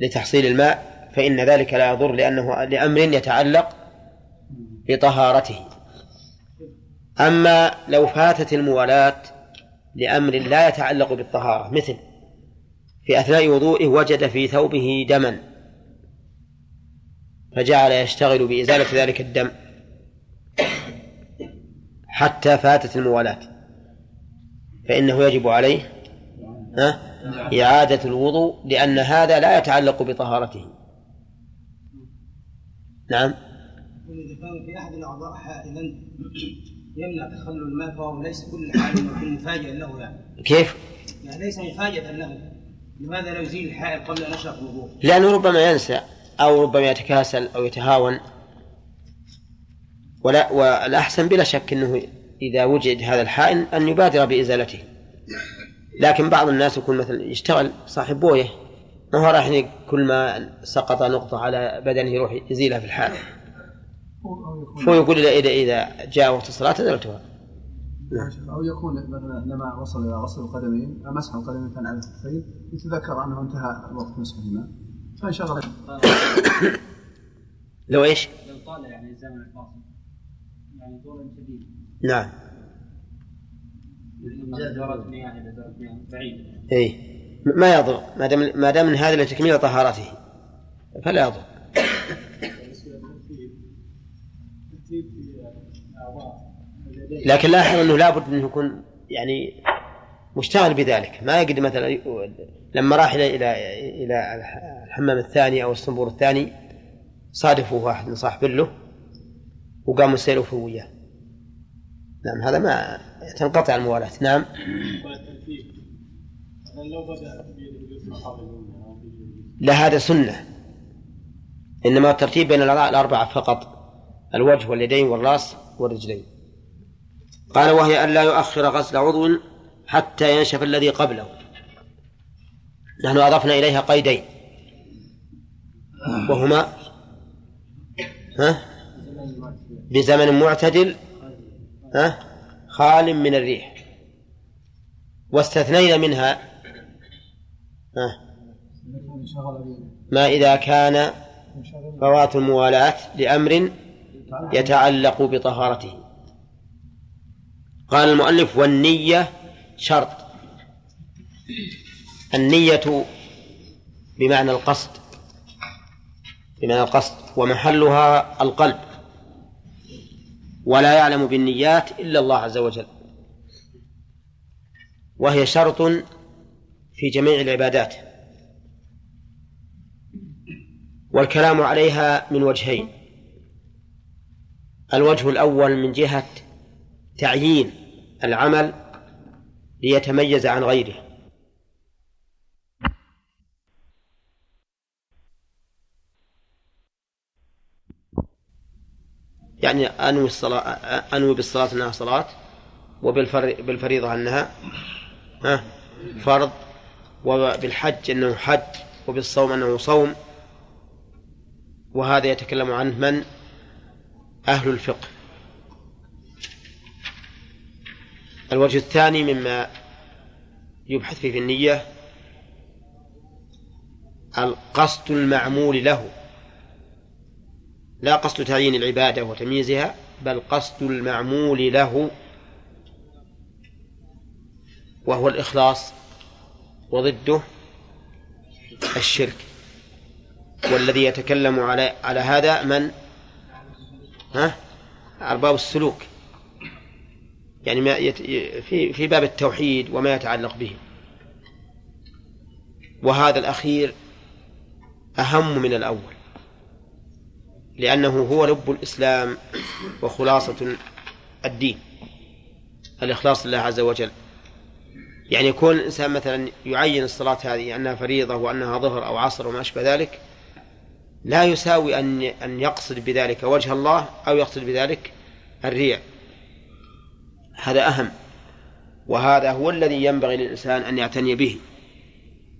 لتحصيل الماء فإن ذلك لا يضر لأنه لأمر يتعلق بطهارته. أما لو فاتت الموالاة لأمر لا يتعلق بالطهارة مثل في أثناء وضوئه وجد في ثوبه دما فجعل يشتغل بإزالة ذلك الدم حتى فاتت الموالاة فإنه يجب عليه إعادة الوضوء لأن هذا لا يتعلق بطهارته نعم إذا كان في أحد الأعضاء حائلا يمنع تخلل الماء فهو ليس كل حائل مفاجئا له يعني كيف؟ يعني ليس مفاجئا له لماذا لا يزيل الحائل قبل أن يشرب الوضوء؟ لأنه ربما ينسى أو ربما يتكاسل أو يتهاون ولا والأحسن بلا شك أنه إذا وجد هذا الحائل أن يبادر بإزالته لكن بعض الناس يكون مثلا يشتغل صاحب بويه ما هو راح كل ما سقط نقطة على بدنه يروح يزيلها في الحال. هو يقول إذا إذا جاء وقت الصلاة أزلتها أو يكون مثلا لما وصل إلى غسل القدمين مسح القدمين على الكفين يتذكر أنه انتهى وقت مسحهما فانشغل. لو إيش؟ لو طال يعني الزمن الفاصل. يعني طول شديد. نعم. اي ما يضر. ما دام ما دام من هذا لتكميل طهارته. فلا يضر. لكن لاحظ إنه لابد إنه يكون يعني مشتغل بذلك. ما يقدر مثلا لما راح إلى إلى إلى الحمام الثاني أو الصنبور الثاني صادفه واحد من صاحب له وقام يسير وياه نعم هذا ما تنقطع الموالاة. نعم. لا هذا سنة. إنما الترتيب بين الأعضاء الأربعة فقط. الوجه واليدين والرأس والرجلين. قال وهي أن لا يؤخر غسل عضو حتى ينشف الذي قبله. نحن أضفنا إليها قيدين. وهما؟ ها؟ بزمن معتدل. ها؟ خال من الريح. واستثنينا منها ما إذا كان فوات الموالاة لأمر يتعلق بطهارته. قال المؤلف والنية شرط. النية بمعنى القصد بمعنى القصد ومحلها القلب. ولا يعلم بالنيات إلا الله عز وجل. وهي شرط في جميع العبادات. والكلام عليها من وجهين. الوجه الأول من جهة تعيين العمل ليتميز عن غيره. يعني أنوي الصلاة أنوي بالصلاة أنها صلاة وبالفريضة أنها ها فرض وبالحج أنه حج وبالصوم أنه صوم. وهذا يتكلم عنه من؟ أهل الفقه. الوجه الثاني مما يبحث فيه في النية القصد المعمول له. لا قصد تعيين العبادة وتمييزها بل قصد المعمول له وهو الإخلاص وضده الشرك. والذي يتكلم على على هذا من؟ ها؟ أرباب السلوك. يعني ما يت... في في باب التوحيد وما يتعلق به. وهذا الأخير أهم من الأول. لأنه هو لب الإسلام وخلاصة الدين الإخلاص لله عز وجل. يعني يكون الإنسان مثلا يعين الصلاة هذه أنها فريضة وأنها ظهر أو عصر وما أشبه ذلك لا يساوي أن أن يقصد بذلك وجه الله أو يقصد بذلك الرياء هذا أهم وهذا هو الذي ينبغي للإنسان أن يعتني به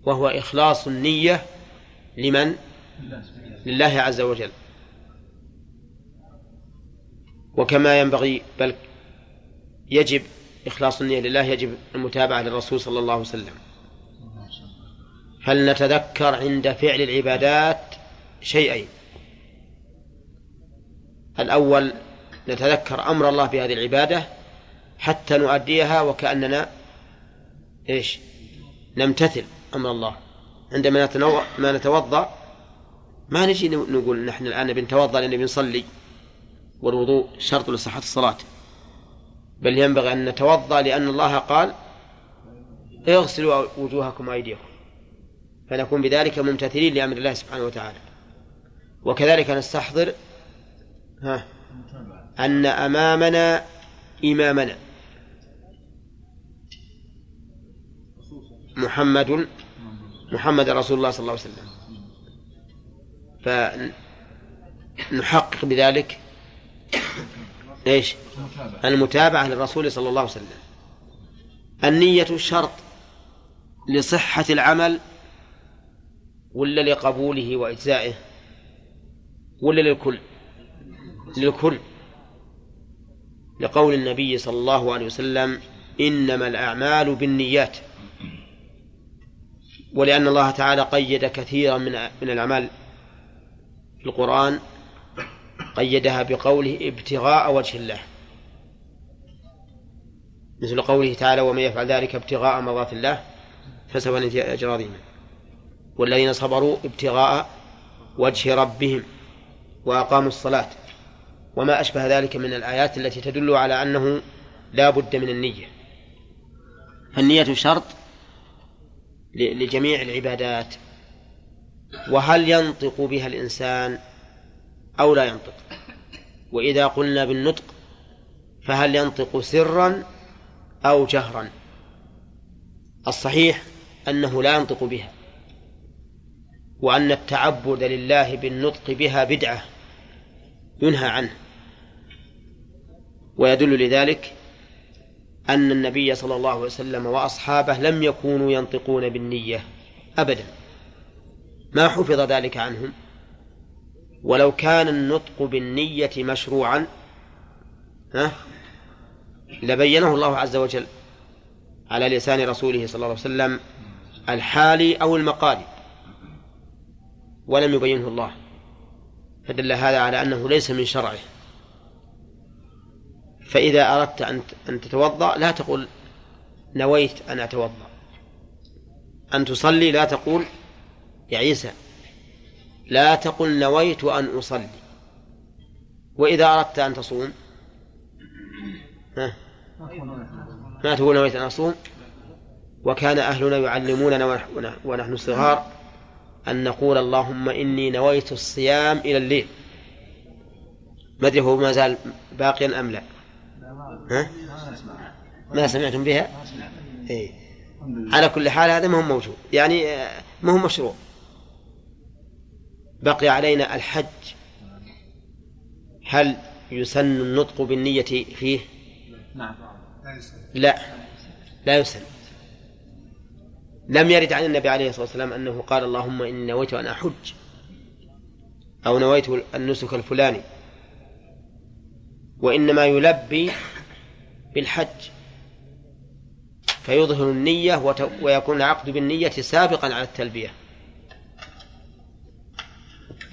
وهو إخلاص النية لمن؟ لله عز وجل. وكما ينبغي بل يجب إخلاص النية لله يجب المتابعة للرسول صلى الله عليه وسلم. فلنتذكر عند فعل العبادات شيئين الأول نتذكر أمر الله بهذه العبادة حتى نؤديها وكأننا إيش؟ نمتثل أمر الله. عندما ما نتوضأ ما نجي نقول نحن الآن بنتوضأ لأن بنصلي. والوضوء شرط لصحة الصلاة. بل ينبغي أن نتوضأ لأن الله قال اغسلوا وجوهكم وأيديكم. فنكون بذلك ممتثلين لأمر الله سبحانه وتعالى. وكذلك نستحضر ها أن أمامنا إمامنا محمد محمد رسول الله صلى الله عليه وسلم. فنحقق بذلك إيش؟ المتابعة للرسول صلى الله عليه وسلم. النية شرط لصحة العمل ولا لقبوله وإجزائه ولا للكل؟ للكل. لقول النبي صلى الله عليه وسلم إنما الأعمال بالنيات. ولأن الله تعالى قيد كثيرا من من الأعمال في القرآن قيدها بقوله ابتغاء وجه الله. مثل قوله تعالى ومن يفعل ذلك ابتغاء مرضات الله فسوف نجزي أجر والذين صبروا ابتغاء وجه ربهم وأقاموا الصلاة. وما أشبه ذلك من الآيات التي تدل على أنه لا بد من النية. فالنية شرط لجميع العبادات. وهل ينطق بها الإنسان أو لا ينطق. وإذا قلنا بالنطق فهل ينطق سرا أو جهرا؟ الصحيح أنه لا ينطق بها. وأن التعبد لله بالنطق بها بدعة ينهى عنه. ويدل لذلك أن النبي صلى الله عليه وسلم وأصحابه لم يكونوا ينطقون بالنية أبدا. ما حفظ ذلك عنهم؟ ولو كان النطق بالنية مشروعا ها لبينه الله عز وجل على لسان رسوله صلى الله عليه وسلم الحالي أو المقالي ولم يبينه الله. فدل هذا على أنه ليس من شرعه. فإذا أردت أن تتوضأ لا تقول نويت أن أتوضأ. أن تصلي لا تقول يا عيسى لا تقل نويت أن أصلي. وإذا أردت أن تصوم ها؟ ما تقول نويت أن أصوم؟ وكان أهلنا يعلموننا ونحن صغار أن نقول اللهم إني نويت الصيام إلى الليل. ما أدري هو ما زال باقيا أم لا. ها؟ ما سمعتم بها؟ إيه. على كل حال هذا ما هو موجود. يعني آه، ما هو مشروع. بقي علينا الحج. هل يسن النطق بالنية فيه؟ نعم. لا لا. يسن. لم يرد عن النبي عليه الصلاة والسلام أنه قال اللهم إني نويت أن أحج. أو نويت النسك الفلاني. وإنما يلبي بالحج. فيظهر النية ويكون العقد بالنية سابقا على التلبية.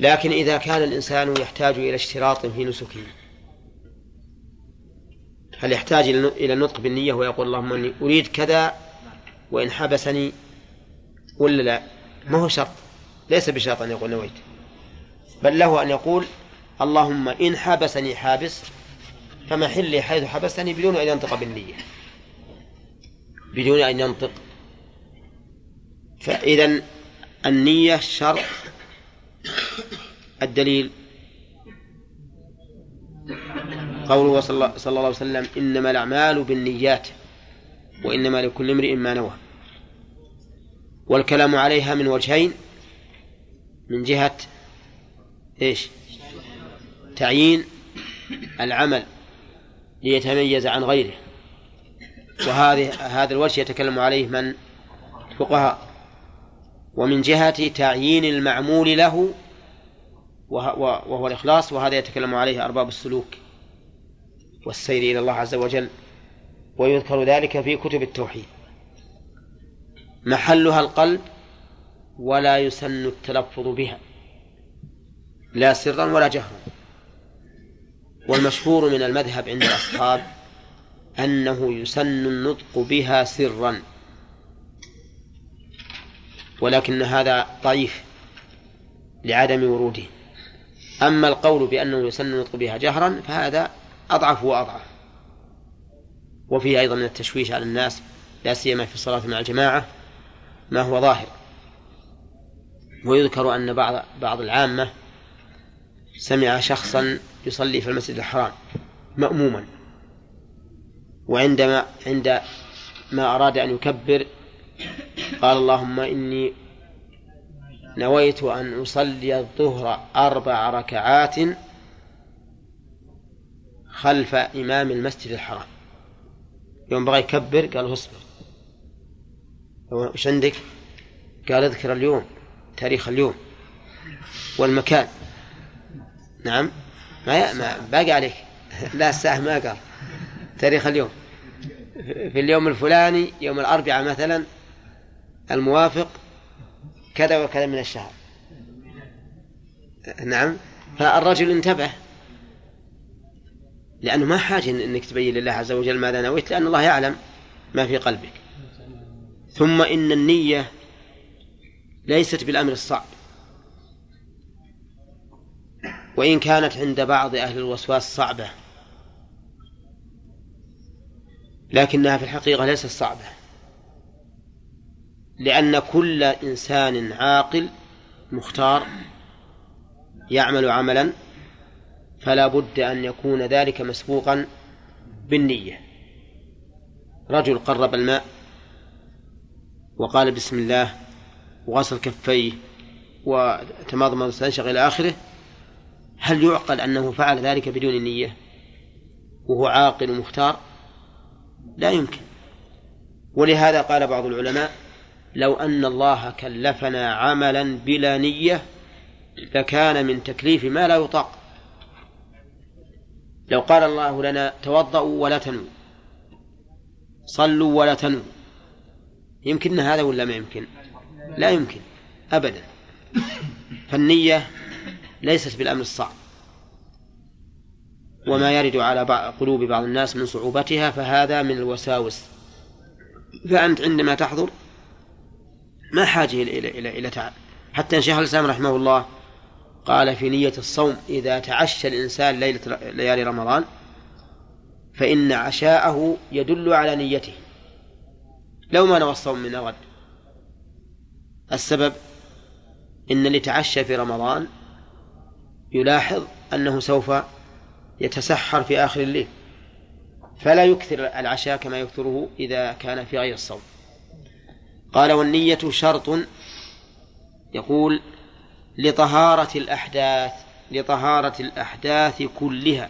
لكن إذا كان الإنسان يحتاج إلى اشتراط في نسكه هل يحتاج إلى النطق بالنية ويقول اللهم إني أريد كذا وإن حبسني ولا لا؟ ما هو شرط ليس بشرط أن يقول نويت بل له أن يقول اللهم إن حبسني حابس فمحلي حيث حبسني بدون أن ينطق بالنية بدون أن ينطق. فإذا النية شرط الدليل. قوله صلى الله عليه وسلم إنما الأعمال بالنيات وإنما لكل امرئ ما نوى. والكلام عليها من وجهين من جهة إيش؟ تعيين العمل ليتميز عن غيره. وهذه هذا الوجه يتكلم عليه من؟ فقهاء. ومن جهة تعيين المعمول له وهو الإخلاص وهذا يتكلم عليه أرباب السلوك والسير إلى الله عز وجل ويذكر ذلك في كتب التوحيد. محلها القلب ولا يسن التلفظ بها لا سرا ولا جهرا. والمشهور من المذهب عند الأصحاب أنه يسن النطق بها سرا ولكن هذا ضعيف لعدم وروده. أما القول بأنه يسن النطق بها جهرا فهذا أضعف وأضعف. وفيه أيضا من التشويش على الناس لا سيما في الصلاة مع الجماعة ما هو ظاهر. ويذكر أن بعض بعض العامة سمع شخصا يصلي في المسجد الحرام مأموما. وعندما عند ما أراد أن يكبر قال اللهم إني نويت أن أصلي الظهر أربع ركعات خلف إمام المسجد الحرام. يوم بغى يكبر قال اصبر. وش عندك؟ قال اذكر اليوم تاريخ اليوم والمكان. نعم. ما, ما باقي عليك. لا الساعة ما قال. تاريخ اليوم. في اليوم الفلاني يوم الأربعاء مثلا الموافق كذا وكذا من الشهر. نعم. فالرجل انتبه. لأنه ما حاجة أنك تبين لله عز وجل ماذا نويت لأن الله يعلم ما في قلبك. ثم إن النية ليست بالأمر الصعب. وإن كانت عند بعض أهل الوسواس صعبة لكنها في الحقيقة ليست صعبة. لأن كل إنسان عاقل مختار يعمل عملا فلا بد أن يكون ذلك مسبوقا بالنية. رجل قرب الماء وقال بسم الله وغسل كفيه وتماضم واستنشق إلى آخره هل يعقل أنه فعل ذلك بدون نية وهو عاقل مختار؟ لا يمكن. ولهذا قال بعض العلماء لو أن الله كلفنا عملا بلا نية لكان من تكليف ما لا يطاق. لو قال الله لنا توضأوا ولا تنوا صلوا ولا تنوا يمكن هذا ولا ما يمكن؟ لا يمكن أبدا. فالنية ليست بالأمر الصعب. وما يرد على قلوب بعض الناس من صعوبتها فهذا من الوساوس. فأنت عندما تحضر ما حاجة إلى إلى إلى تعب. حتى إن شيخ الإسلام رحمه الله قال في نية الصوم إذا تعشى الإنسان ليلة ليالي رمضان فإن عشاءه يدل على نيته. لو ما نوى الصوم من الغد السبب إن اللي تعشى في رمضان يلاحظ أنه سوف يتسحر في آخر الليل فلا يكثر العشاء كما يكثره إذا كان في غير الصوم. قال والنية شرط يقول لطهارة الأحداث لطهارة الأحداث كلها.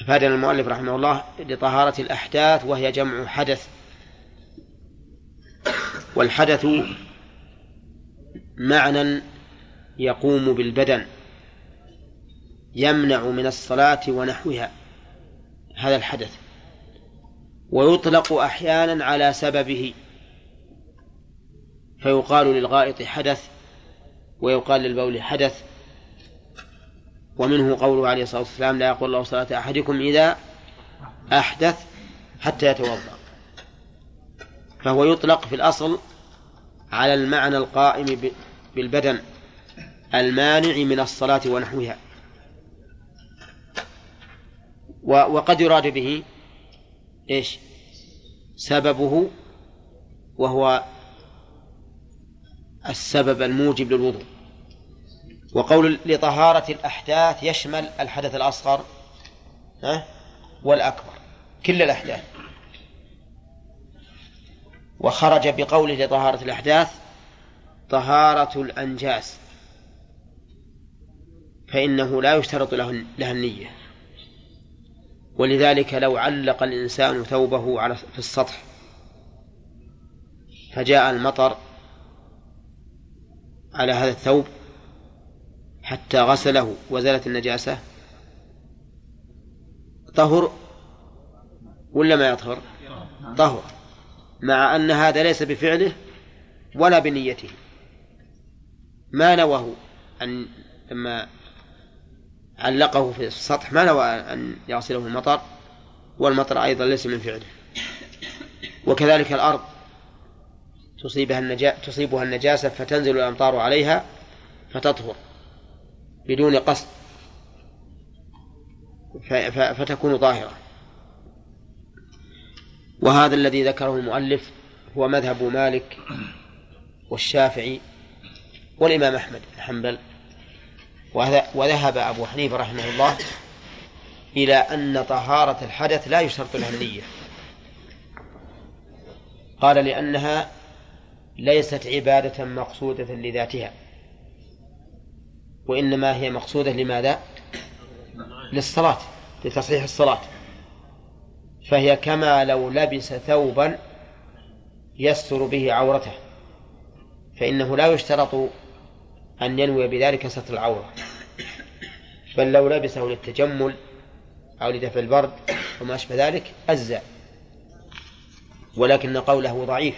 أفادنا المؤلف رحمه الله لطهارة الأحداث وهي جمع حدث. والحدث معنى يقوم بالبدن يمنع من الصلاة ونحوها. هذا الحدث. ويطلق أحيانا على سببه. فيقال للغائط حدث ويقال للبول حدث. ومنه قوله عليه الصلاة والسلام لا يقول الله صلاة أحدكم إذا أحدث حتى يتوضأ. فهو يطلق في الأصل على المعنى القائم بالبدن المانع من الصلاة ونحوها. وقد يراد به إيش؟ سببه وهو السبب الموجب للوضوء. وقول لطهارة الأحداث يشمل الحدث الأصغر ها؟ والأكبر كل الأحداث. وخرج بقوله لطهارة الأحداث طهارة الأنجاس فإنه لا يشترط له لها النية. ولذلك لو علق الإنسان ثوبه على في السطح فجاء المطر على هذا الثوب حتى غسله وزالت النجاسة طهر ولا ما يطهر؟ طهر مع أن هذا ليس بفعله ولا بنيته. ما نواه أن لما علقه في السطح ما نوى أن يغسله المطر والمطر أيضا ليس من فعله. وكذلك الأرض تصيبها النجا تصيبها النجاسة فتنزل الأمطار عليها فتطهر بدون قصد فتكون طاهرة. وهذا الذي ذكره المؤلف هو مذهب مالك والشافعي والإمام أحمد بن حنبل. وذهب أبو حنيفة رحمه الله إلى أن طهارة الحدث لا يشترط لها النية قال لأنها ليست عبادة مقصودة لذاتها وإنما هي مقصودة لماذا؟ للصلاة لتصحيح الصلاة فهي كما لو لبس ثوبا يستر به عورته فإنه لا يشترط أن ينوي بذلك ستر العورة. بل لو لبسه للتجمل أو لدفع البرد وما أشبه ذلك أجزأ ولكن قوله ضعيف.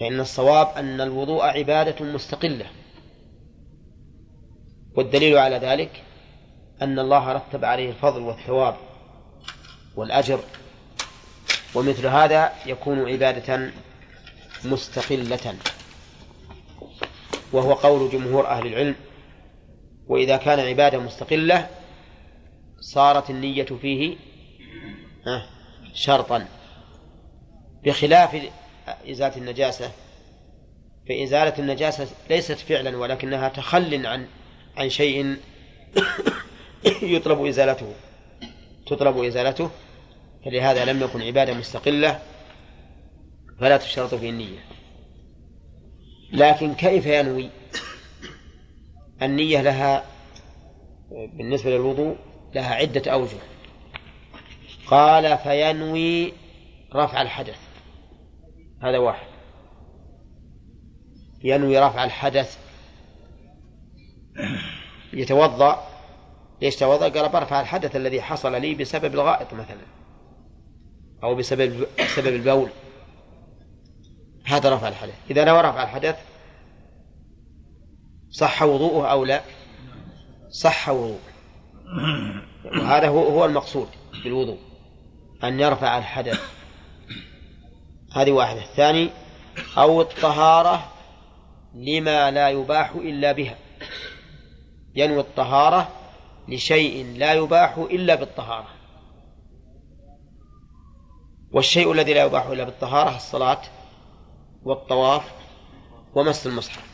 فإن الصواب أن الوضوء عبادة مستقلة. والدليل على ذلك أن الله رتب عليه الفضل والثواب والأجر ومثل هذا يكون عبادة مستقلة. وهو قول جمهور أهل العلم وإذا كان عبادة مستقلة صارت النية فيه شرطا. بخلاف إزالة النجاسة فإزالة النجاسة ليست فعلا ولكنها تخل عن عن شيء يطلب إزالته. تطلب إزالته فلهذا لم يكن عبادة مستقلة فلا تشترط فيه النية. لكن كيف ينوي؟ النية لها بالنسبة للوضوء لها عدة أوجه. قال فينوي رفع الحدث. هذا واحد. ينوي رفع الحدث. يتوضأ. ليش توضأ؟ قال برفع الحدث الذي حصل لي بسبب الغائط مثلا أو بسبب سبب البول. هذا رفع الحدث إذا نوى رفع الحدث صح وضوءه أو لا؟ صح وضوءه. وهذا هو هو المقصود بالوضوء أن يرفع الحدث. هذه واحدة. الثاني أو الطهارة لما لا يباح إلا بها. ينوي الطهارة لشيء لا يباح إلا بالطهارة. والشيء الذي لا يباح إلا بالطهارة الصلاة. والطواف ومس المصحف.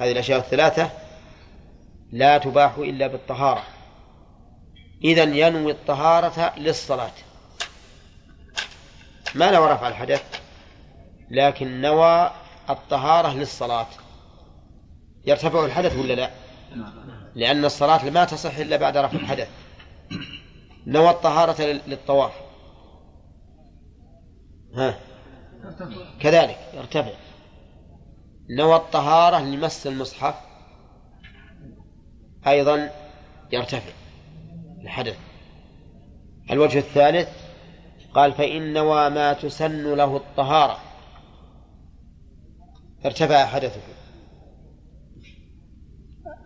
هذه الأشياء الثلاثة لا تباح إلا بالطهارة. إذا ينوي الطهارة للصلاة. ما نوى رفع الحدث؟ لكن نوى الطهارة للصلاة. يرتفع الحدث ولا لا؟ لأن الصلاة ما تصح إلا بعد رفع الحدث. نوى الطهارة للطواف. ها؟ كذلك يرتفع. نوى الطهارة لمس المصحف أيضا يرتفع. الحدث. الوجه الثالث قال فإن نوى ما تسن له الطهارة. ارتفع حدثه.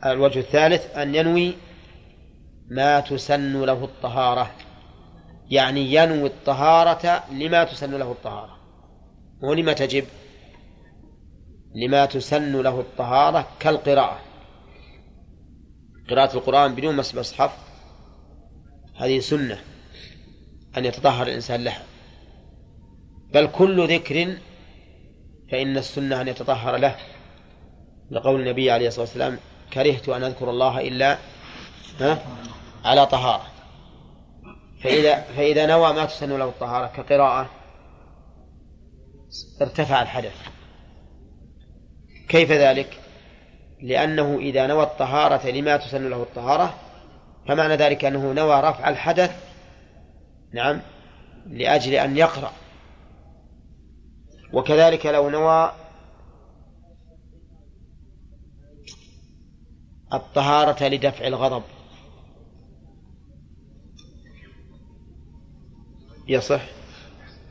الوجه الثالث أن ينوي ما تسن له الطهارة. يعني ينوي الطهارة لما تسن له الطهارة. ولما تجب؟ لما تسن له الطهارة كالقراءة. قراءة القرآن بدون مس مصحف هذه سنة أن يتطهر الإنسان لها. بل كل ذكر فإن السنة أن يتطهر له. لقول النبي عليه الصلاة والسلام كرهت أن أذكر الله إلا على طهارة. فإذا فإذا نوى ما تسن له الطهارة كقراءة ارتفع الحدث. كيف ذلك؟ لأنه إذا نوى الطهارة لما تسن له الطهارة فمعنى ذلك أنه نوى رفع الحدث نعم لأجل أن يقرأ. وكذلك لو نوى الطهارة لدفع الغضب. يصح؟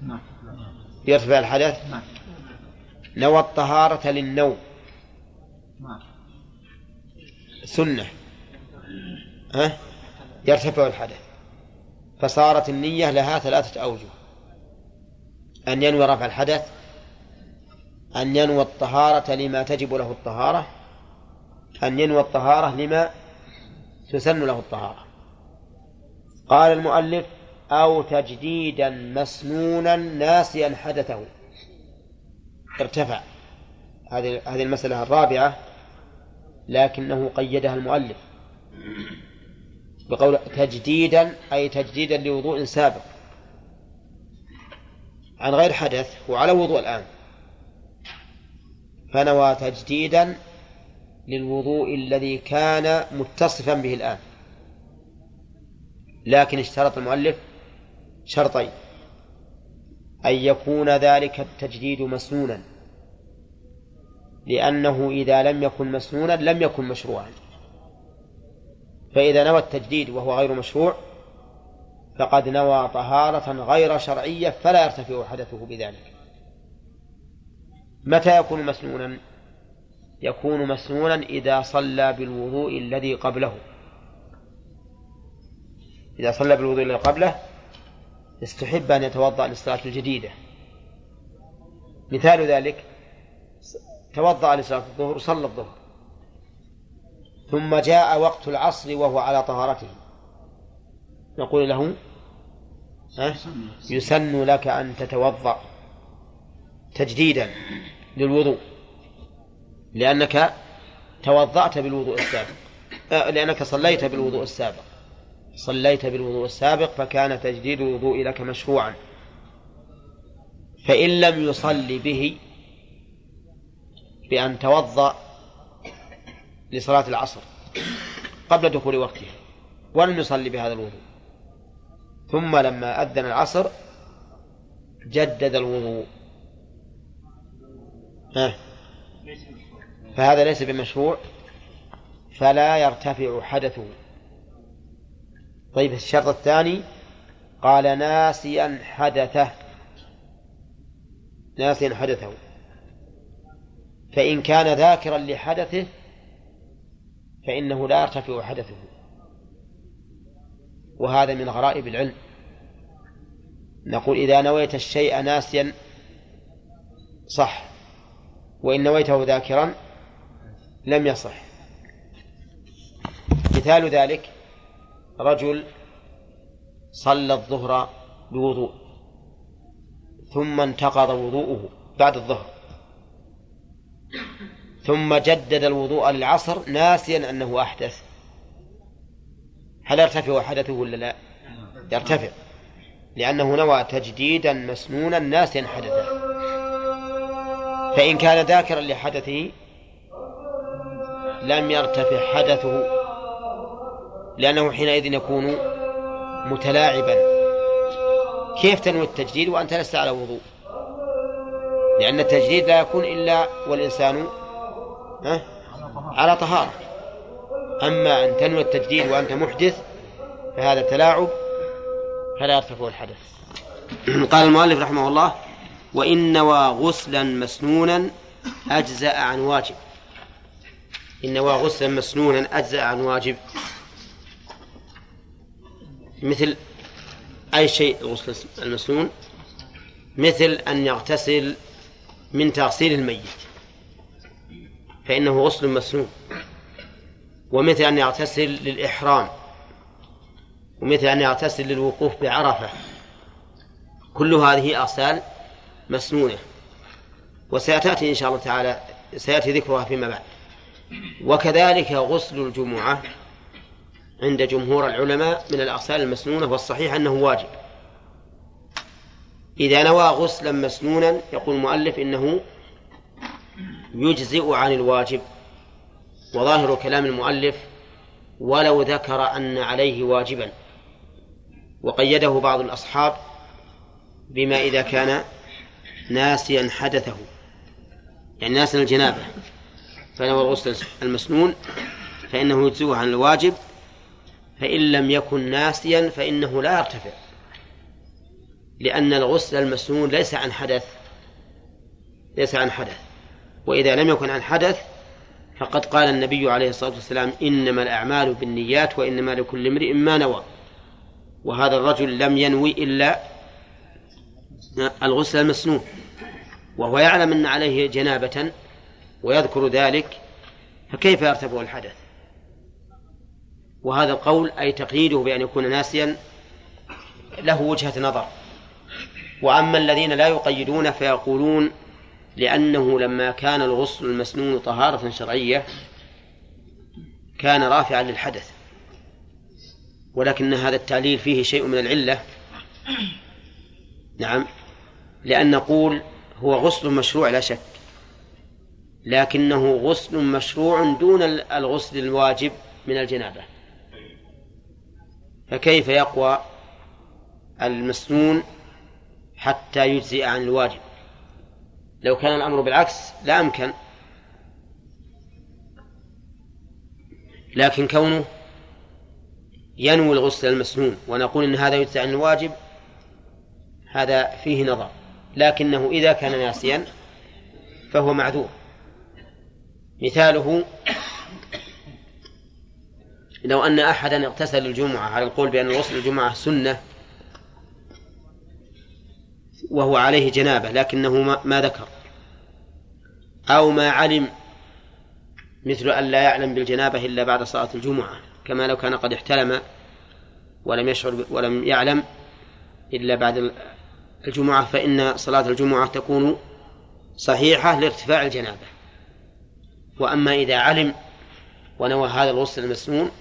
نعم. يرتفع الحدث؟ نعم. نوى الطهارة للنوم. نعم. سنة. ها؟ يرتفع الحدث. فصارت النية لها ثلاثة أوجه. أن ينوي رفع الحدث أن ينوي الطهارة لما تجب له الطهارة أن ينوي الطهارة لما تسن له الطهارة. قال المؤلف أو تجديدا مسنونا ناسيا حدثه. ارتفع. هذه هذه المسألة الرابعة لكنه قيدها المؤلف. بقول تجديدا أي تجديدا لوضوء سابق. عن غير حدث وعلى وضوء الآن. فنوى تجديدا للوضوء الذي كان متصفا به الآن. لكن اشترط المؤلف شرطين أن يكون ذلك التجديد مسنونا. لأنه إذا لم يكن مسنونا لم يكن مشروعا. فإذا نوى التجديد وهو غير مشروع فقد نوى طهارة غير شرعية فلا يرتفع حدثه بذلك. متى يكون مسنونا؟ يكون مسنونا إذا صلى بالوضوء الذي قبله. إذا صلى بالوضوء الذي قبله استحب أن يتوضأ للصلاة الجديدة. مثال ذلك توضأ لصلاة الظهر وصلى الظهر. ثم جاء وقت العصر وهو على طهارته. نقول له يسن لك أن تتوضأ تجديدا للوضوء لأنك توضأت بالوضوء السابق آه، لأنك صليت بالوضوء السابق. صليت بالوضوء السابق فكان تجديد الوضوء لك مشروعا. فإن لم يصلي به بأن توضأ لصلاة العصر قبل دخول وقتها ولم يصلي بهذا الوضوء. ثم لما أذن العصر جدد الوضوء. ها؟ فهذا ليس بمشروع فلا يرتفع حدثه. طيب الشرط الثاني قال ناسيا حدثه. ناسيا حدثه. فإن كان ذاكرا لحدثه فإنه لا يرتفع حدثه. وهذا من غرائب العلم. نقول إذا نويت الشيء ناسيا صح. وإن نويته ذاكرا لم يصح. مثال ذلك رجل صلى الظهر بوضوء ثم انتقض وضوءه بعد الظهر ثم جدد الوضوء للعصر ناسيا أنه أحدث. هل يرتفع حدثه ولا لا؟ يرتفع لأنه نوى تجديدا مسنونا ناسيا حدثه. فإن كان ذاكرا لحدثه لم يرتفع حدثه لأنه حينئذ يكون متلاعبا. كيف تنوي التجديد وأنت لست على وضوء؟ لأن التجديد لا يكون إلا والإنسان على طهارة. أما أن تنوي التجديد وأنت محدث فهذا تلاعب فلا يرتفع الحدث. قال المؤلف رحمه الله وإن نوى غسلا مسنونا أجزأ عن واجب. إن نوى غسلا مسنونا أجزأ عن واجب. مثل أي شيء الغسل المسنون مثل أن يغتسل من تغسيل الميت فإنه غسل مسنون. ومثل أن يغتسل للإحرام ومثل أن يغتسل للوقوف بعرفة. كل هذه أغسال مسنونة. وسيأتي إن شاء الله تعالى سيأتي ذكرها فيما بعد. وكذلك غسل الجمعة عند جمهور العلماء من الأغسال المسنونة والصحيح أنه واجب. إذا نوى غسلا مسنونا يقول المؤلف إنه يجزئ عن الواجب. وظاهر كلام المؤلف ولو ذكر أن عليه واجبا. وقيده بعض الأصحاب بما إذا كان ناسيا حدثه. يعني ناسيا الجنابة. فنوى الغسل المسنون فإنه يجزئه عن الواجب. فإن لم يكن ناسيا فإنه لا يرتفع. لأن الغسل المسنون ليس عن حدث ليس عن حدث. وإذا لم يكن عن حدث فقد قال النبي عليه الصلاة والسلام إنما الأعمال بالنيات وإنما لكل امرئ ما نوى. وهذا الرجل لم ينوي إلا الغسل المسنون. وهو يعلم أن عليه جنابة ويذكر ذلك فكيف يرتفع الحدث؟ وهذا القول أي تقييده بأن يكون ناسيا له وجهة نظر. وأما الذين لا يقيدون فيقولون لأنه لما كان الغسل المسنون طهارة شرعية كان رافعا للحدث. ولكن هذا التعليل فيه شيء من العلة. نعم. لأن نقول هو غسل مشروع لا شك. لكنه غسل مشروع دون الغسل الواجب من الجنابة. فكيف يقوى المسنون حتى يجزئ عن الواجب؟ لو كان الأمر بالعكس لا أمكن. لكن كونه ينوي الغسل المسنون ونقول إن هذا يجزئ عن الواجب هذا فيه نظر. لكنه إذا كان ناسيا فهو معذور. مثاله لو أن أحدا اغتسل الجمعة على القول بأن غسل الجمعة سنة وهو عليه جنابة لكنه ما ذكر. أو ما علم مثل أن لا يعلم بالجنابة إلا بعد صلاة الجمعة كما لو كان قد احتلم ولم يشعر ولم يعلم إلا بعد الجمعة فإن صلاة الجمعة تكون صحيحة لارتفاع الجنابة. وأما إذا علم ونوى هذا الغسل المسنون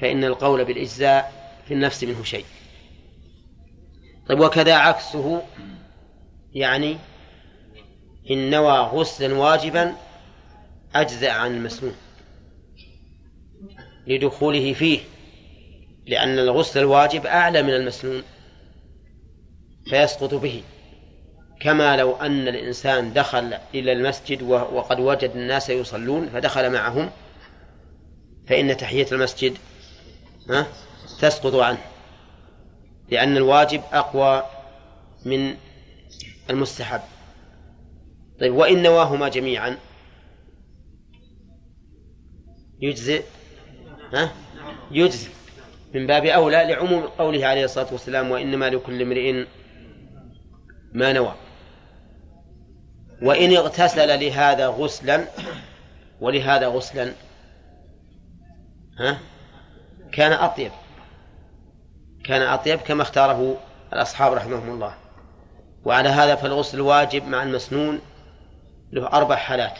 فإن القول بالإجزاء في النفس منه شيء. طيب وكذا عكسه يعني إن نوى غسلا واجبا أجزأ عن المسنون لدخوله فيه لأن الغسل الواجب أعلى من المسنون فيسقط به. كما لو أن الإنسان دخل إلى المسجد وقد وجد الناس يصلون فدخل معهم فإن تحية المسجد تسقط عنه. لأن الواجب أقوى من المستحب. طيب وإن نواهما جميعا. يجزئ ها؟ يجزي من باب أولى لعموم قوله عليه الصلاة والسلام وإنما لكل امرئ ما نوى. وإن اغتسل لهذا غسلا ولهذا غسلا ها؟ كان أطيب. كان أطيب كما اختاره الأصحاب رحمهم الله. وعلى هذا فالغسل واجب مع المسنون له أربع حالات.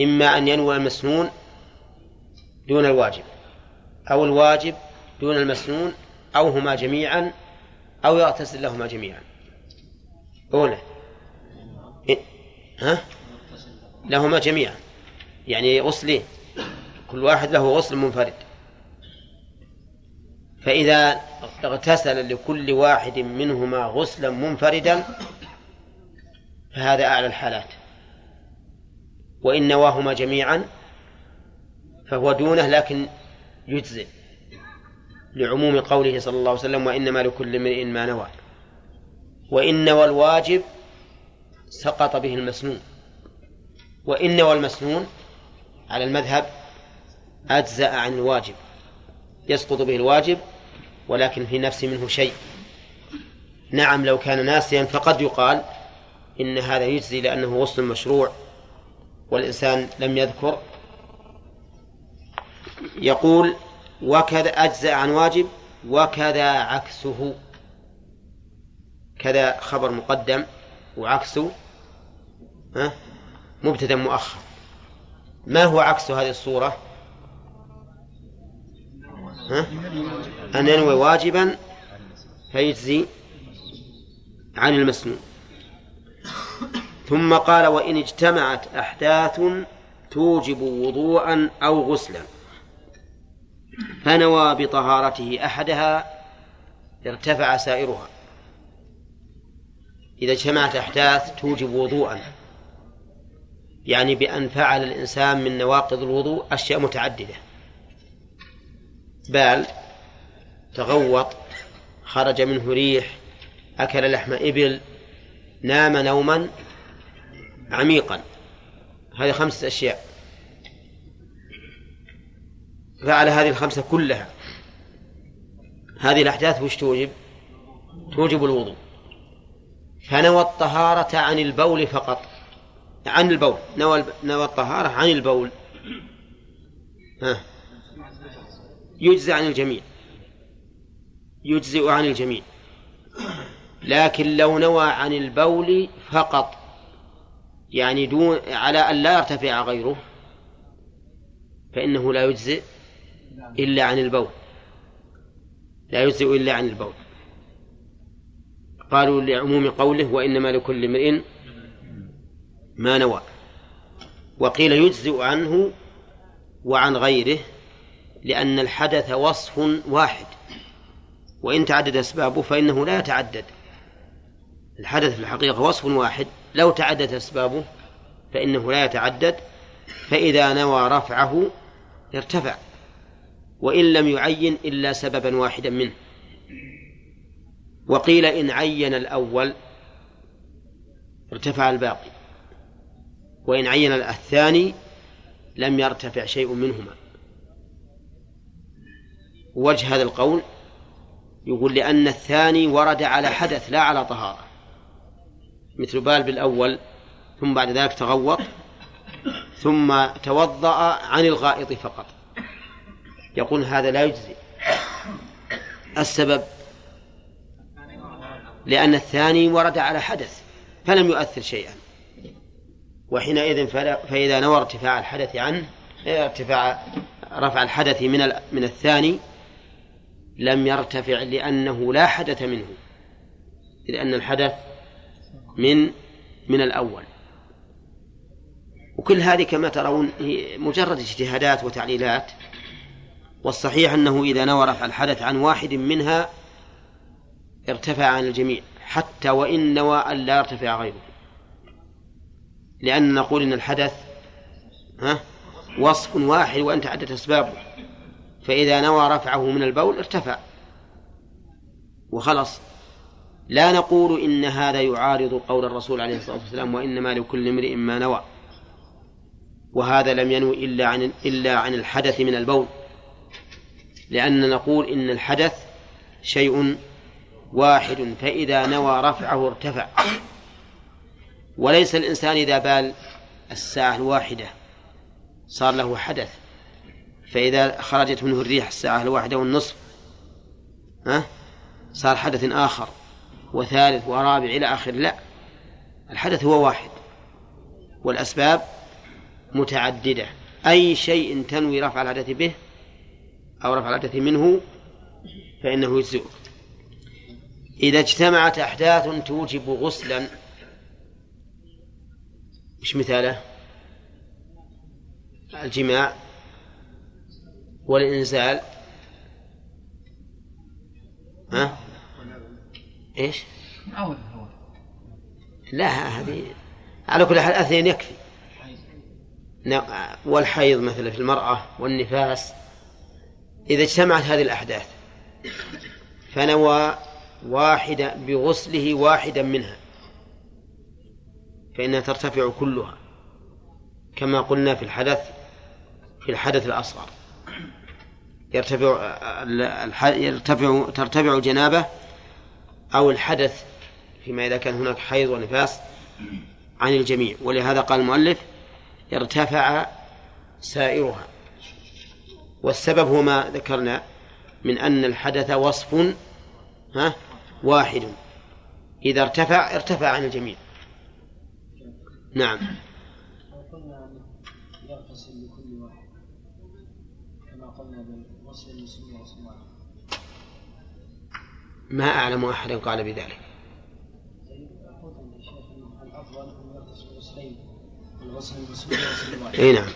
إما أن ينوي المسنون دون الواجب أو الواجب دون المسنون أو هما جميعا أو يغتسل لهما جميعا. أولى. ها؟ لهما جميعا. يعني غسلين. كل واحد له غسل منفرد. فإذا اغتسل لكل واحد منهما غسلا منفردا فهذا أعلى الحالات. وإن نواهما جميعا فهو دونه لكن يجزئ لعموم قوله صلى الله عليه وسلم وإنما لكل امرئ ما نوى. وإن نوى الواجب سقط به المسنون. وإن نوى المسنون على المذهب أجزأ عن الواجب يسقط به الواجب ولكن في نفس منه شيء. نعم لو كان ناسيا فقد يقال إن هذا يجزي لأنه غسل مشروع والإنسان لم يذكر. يقول وكذا أجزأ عن واجب وكذا عكسه. كذا خبر مقدم وعكسه مبتدا مؤخر. ما هو عكس هذه الصورة؟ ها؟ أن ينوي واجبا فيجزي عن المسنون. ثم قال وإن اجتمعت أحداث توجب وضوءا أو غسلا فنوى بطهارته أحدها ارتفع سائرها. إذا اجتمعت أحداث توجب وضوءا يعني بأن فعل الإنسان من نواقض الوضوء أشياء متعددة. بال تغوط خرج منه ريح أكل لحم إبل نام نوما عميقا. هذه خمسة أشياء. فعل هذه الخمسة كلها. هذه الأحداث وش توجب؟ توجب الوضوء. فنوى الطهارة عن البول فقط. عن البول. نوى نوى الطهارة عن البول. ها. يجزى عن الجميع. يجزئ عن الجميع. لكن لو نوى عن البول فقط يعني دون على أن لا يرتفع غيره فإنه لا يجزئ إلا عن البول. لا يجزئ إلا عن البول. قالوا لعموم قوله وإنما لكل امرئ ما نوى. وقيل يجزئ عنه وعن غيره لأن الحدث وصف واحد. وإن تعدد أسبابه فإنه لا يتعدد. الحدث في الحقيقة وصف واحد. لو تعدد أسبابه فإنه لا يتعدد. فإذا نوى رفعه ارتفع. وإن لم يعين إلا سببا واحدا منه. وقيل إن عين الأول ارتفع الباقي. وإن عين الثاني لم يرتفع شيء منهما. وجه هذا القول يقول لأن الثاني ورد على حدث لا على طهارة مثل بال بالأول ثم بعد ذلك تغوط ثم توضأ عن الغائط فقط. يقول هذا لا يجزي. السبب لأن الثاني ورد على حدث فلم يؤثر شيئا. وحينئذ فإذا نوى ارتفاع الحدث عنه ارتفاع رفع الحدث من من الثاني لم يرتفع لأنه لا حدث منه لأن الحدث من من الأول. وكل هذه كما ترون هي مجرد اجتهادات وتعليلات والصحيح أنه إذا نوى رفع الحدث عن واحد منها ارتفع عن الجميع حتى وإن نوى أن لا يرتفع غيره. لأن نقول إن الحدث ها وصف واحد وأن تعدت أسبابه. فإذا نوى رفعه من البول ارتفع. وخلص. لا نقول إن هذا يعارض قول الرسول عليه الصلاة والسلام وإنما لكل امرئ ما نوى. وهذا لم ينوي إلا عن إلا عن الحدث من البول. لأن نقول إن الحدث شيء واحد فإذا نوى رفعه ارتفع. وليس الإنسان إذا بال الساعة الواحدة صار له حدث. فإذا خرجت منه الريح الساعة الواحدة والنصف ها؟ صار حدث آخر وثالث ورابع إلى آخر. لا الحدث هو واحد والأسباب متعددة. أي شيء تنوي رفع الحدث به أو رفع الحدث منه فإنه يجزئك إذا اجتمعت أحداث توجب غسلا مش مثاله؟ الجماع والإنزال. ها؟ إيش؟ لا هذه على كل حال أثنين يكفي. والحيض مثلا في المرأة والنفاس. إذا اجتمعت هذه الأحداث فنوى واحدة بغسله واحدا منها فإنها ترتفع كلها كما قلنا في الحدث في الحدث الأصغر. يرتفع يرتفع ترتفع جنابه أو الحدث فيما إذا كان هناك حيض ونفاس عن الجميع. ولهذا قال المؤلف ارتفع سائرها. والسبب هو ما ذكرنا من أن الحدث وصف ها واحد. إذا ارتفع ارتفع عن الجميع. نعم. ما أعلم أحدا قال بذلك. اي نعم.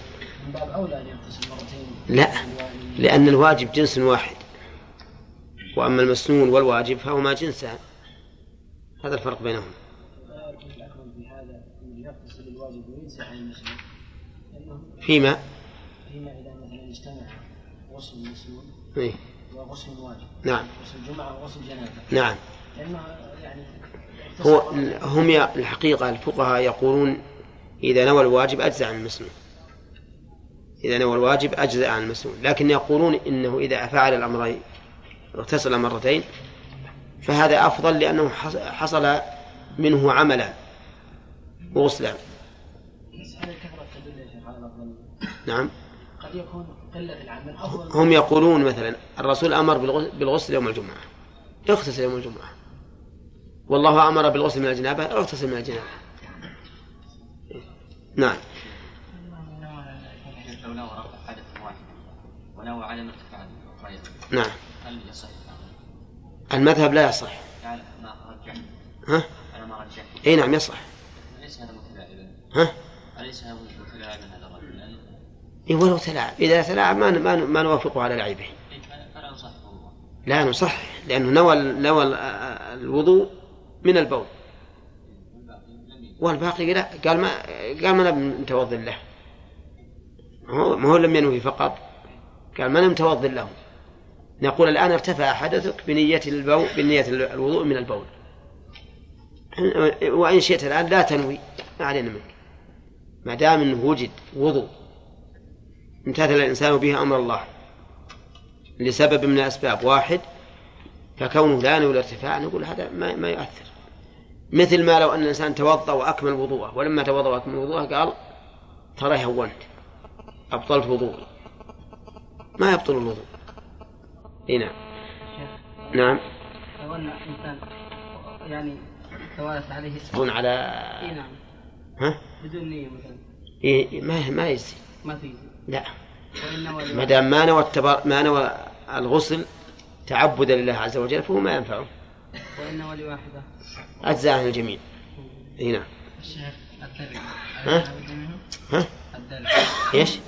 من باب اولى ان يغتسل مرتين لا لأن الواجب جنس واحد. وأما المسنون والواجب فهما جنسان هذا الفرق لأنه فيما؟ فيما إذا مثلا اجتمع غسل المسلم إيه؟ وغسل الواجب. نعم. غسل الجمعة وغسل جنابه نعم. لأنه يعني هو هم الحقيقة الفقهاء يقولون إذا نوى الواجب أجزأ عن المسنون. إذا نوى الواجب أجزأ عن المسنون. لكن يقولون إنه إذا فعل الأمرين اغتسل مرتين فهذا أفضل لأنه حص- حصل منه عملا الأفضل. نعم. قد يكون العمل هم يقولون مثلا الرسول أمر بالغ- بالغسل يوم الجمعة. اغتسل يوم الجمعة. والله أمر بالغسل من الجنابة اغتسل من الجنابة نعم. لو نوى رفع حدث واحد ونوى عدم ارتفاع الفريضة نعم. هل يصح؟ المذهب لا يصح. ما ها؟ على ما رجح إي نعم يصح. أليس هذا متلاعبا؟ ها؟ أليس هذا متلاعبا هذا الرجل؟ لأن- إيه ولو تلاعب إذا تلاعب ما ما ما نوافقه على لعبه. لا نصح لأنه نوى نوى ال- الوضوء من البول. والباقي لا قال ما قال ما نبي متوضئ له. ما هو لم ينوي فقط. قال ما متوضئ له. نقول الآن ارتفع حدثك بنية البول بنية الوضوء من البول. وإن شئت الآن لا تنوي ما علينا منك. ما دام أنه وجد وضوء. امتثل الإنسان به أمر الله لسبب من الأسباب. واحد فكونه لا ينوي الارتفاع نقول هذا ما, ما يؤثر. مثل ما لو أن الإنسان توضأ وأكمل وضوءه ولما توضأ وأكمل وضوءه قال ترى هونت أبطلت وضوءي. ما يبطل الوضوء. إي نعم. نعم. لو أن انسان يعني توالت عليه يكون على إي نعم. ها؟ بدون نية مثلا. إيه ما ما يجزي ما تجزي لا. ما دام ما نوى التبر... ما نوى الغسل تعبدا لله عز وجل فهو ما ينفعه. وإنما لواحدة. أجزاء عن الجميع. إي نعم. الشيخ الدلع ها؟ ها؟ الدلع إيش؟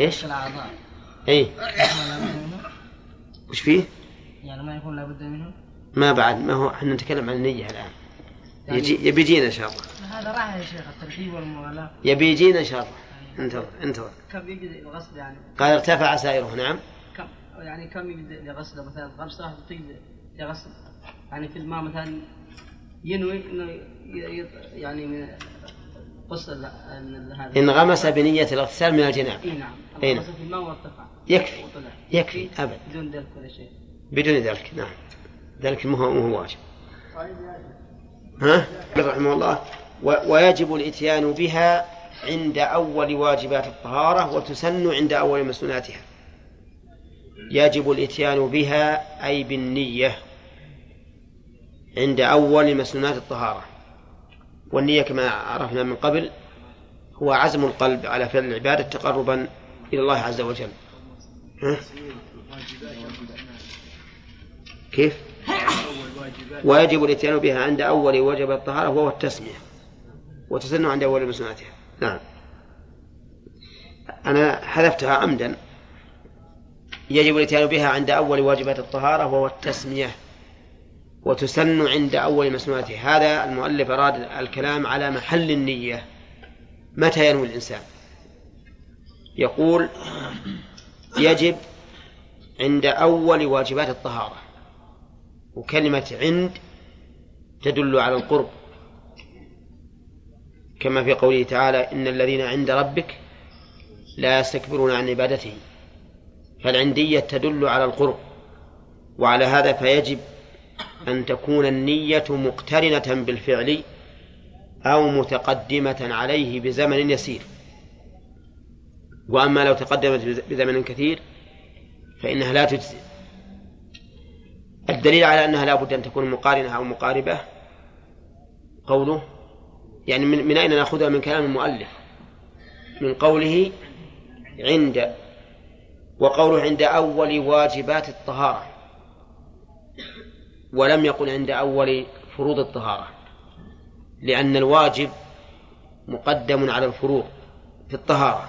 إيش؟ الأعضاء. إي. منه؟ وش فيه؟ يعني ما يكون لابد منه؟ ما بعد ما هو إحنا نتكلم عن النية الآن. يجي يبي يجينا إن شاء الله. هذا راح يا شيخ الترتيب والموالاه. يبي يجينا إن شاء الله. انتظر انتظر. كم يجزي الغسل يعني؟ قال ارتفع سائره نعم. كم يعني كم يجزي لغسله مثلا خمسة تجزي لغسل يعني في الماء مثلا ينوي إنه يعني من غسل هذا. انغمس بنية الاغتسال من الجنابة إي نعم. أي نعم. في الماء وارتفع. يكفي وطلع. يكفي أبد بدون دلك ولا شيء. بدون ذلك نعم. ذلك مو هو واجب. ها؟ قال رحمه الله. ويجب الإتيان بها عند أول واجبات الطهارة وتسن عند أول مسنوناتها يجب الإتيان بها أي بالنية عند أول مسنونات الطهارة والنية كما عرفنا من قبل هو عزم القلب على فعل العبادة تقربا إلى الله عز وجل ها؟ كيف؟ ويجب الإتيان بها عند أول وجب الطهارة وهو التسمية وتسن عند أول مسناتها نعم. أنا حذفتها عمدا. يجب الاتيان بها عند أول واجبات الطهارة وهو التسمية وتسن عند أول مسنوناتها هذا المؤلف أراد الكلام على محل النية. متى ينوي الإنسان؟ يقول يجب عند أول واجبات الطهارة. وكلمة عند تدل على القرب. كما في قوله تعالى إن الذين عند ربك لا يستكبرون عن عبادته فالعندية تدل على القرب وعلى هذا فيجب أن تكون النية مقترنة بالفعل أو متقدمة عليه بزمن يسير. وأما لو تقدمت بزمن كثير فإنها لا تجزي الدليل على أنها لا بد أن تكون مقارنة أو مقاربة قوله يعني من, من أين نأخذها؟ من كلام المؤلف. من قوله عند وقوله عند أول واجبات الطهارة ولم يقل عند أول فروض الطهارة لأن الواجب مقدم على الفروض في الطهارة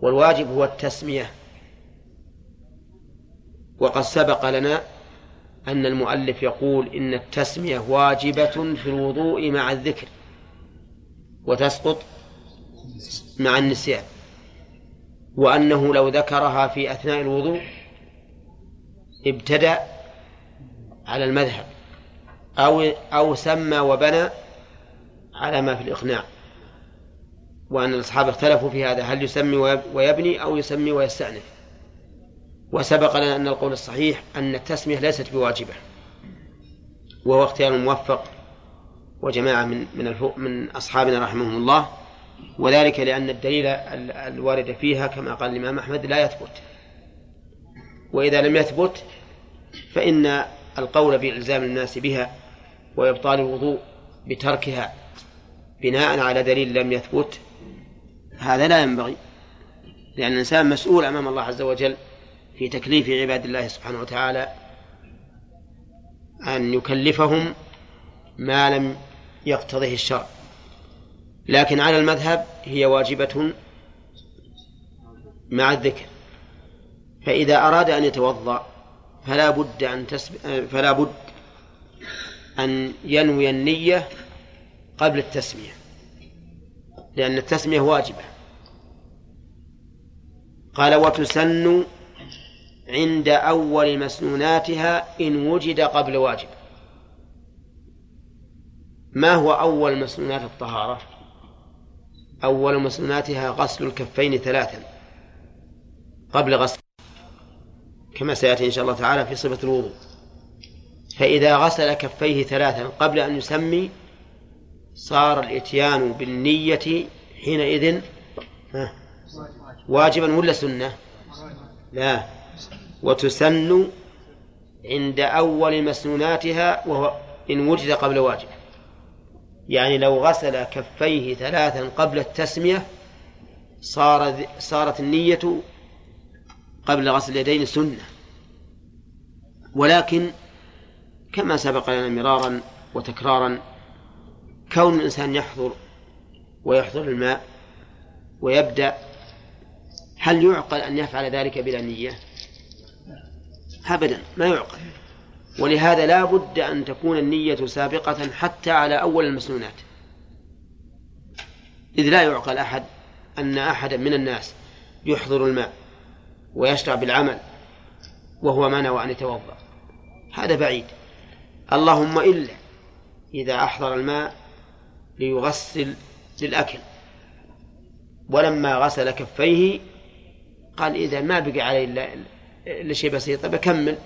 والواجب هو التسمية. وقد سبق لنا أن المؤلف يقول إن التسمية واجبة في الوضوء مع الذكر. وتسقط مع النسيان. وأنه لو ذكرها في أثناء الوضوء ابتدأ على المذهب أو أو سمى وبنى على ما في الإقناع. وأن الأصحاب اختلفوا في هذا هل يسمي ويبني أو يسمي ويستأنف. وسبق لنا أن القول الصحيح أن التسمية ليست بواجبة وهو اختيار موفق وجماعة من من من أصحابنا رحمهم الله وذلك لأن الدليل الوارد فيها كما قال الإمام أحمد لا يثبت. وإذا لم يثبت فإن القول بإلزام الناس بها وإبطال الوضوء بتركها بناء على دليل لم يثبت هذا لا ينبغي. لأن الإنسان مسؤول أمام الله عز وجل في تكليف عباد الله سبحانه وتعالى أن يكلفهم ما لم يقتضه الشرع. لكن على المذهب هي واجبة مع الذكر. فإذا أراد أن يتوضأ فلا بد أن تسب... فلا بد أن ينوي النية قبل التسمية لأن التسمية واجبة. قال وتسن عند أول مسنوناتها إن وجد قبل واجب. ما هو أول مسنونات الطهارة؟ أول مسنوناتها غسل الكفين ثلاثا قبل غسل كما سيأتي إن شاء الله تعالى في صفة الوضوء. فإذا غسل كفيه ثلاثا قبل أن يسمي صار الإتيان بالنية حينئذ واجبا ولا سنة؟ لا. وتسن عند أول مسنوناتها وهو إن وجد قبل واجب. يعني لو غسل كفيه ثلاثا قبل التسمية صار صارت النية قبل غسل اليدين سنة. ولكن كما سبق لنا مرارا وتكرارا كون الإنسان يحضر ويحضر الماء ويبدأ هل يعقل أن يفعل ذلك بلا نية؟ أبدا ما يعقل. ولهذا لا بد أن تكون النية سابقة حتى على أول المسنونات. إذ لا يعقل أحد أن أحدا من الناس يحضر الماء ويشرع بالعمل وهو ما نوى أن يتوضأ. هذا بعيد. اللهم إلا إذا أحضر الماء ليغسل للأكل. ولما غسل كفيه قال إذا ما بقي علي إلا شيء بسيط بكمل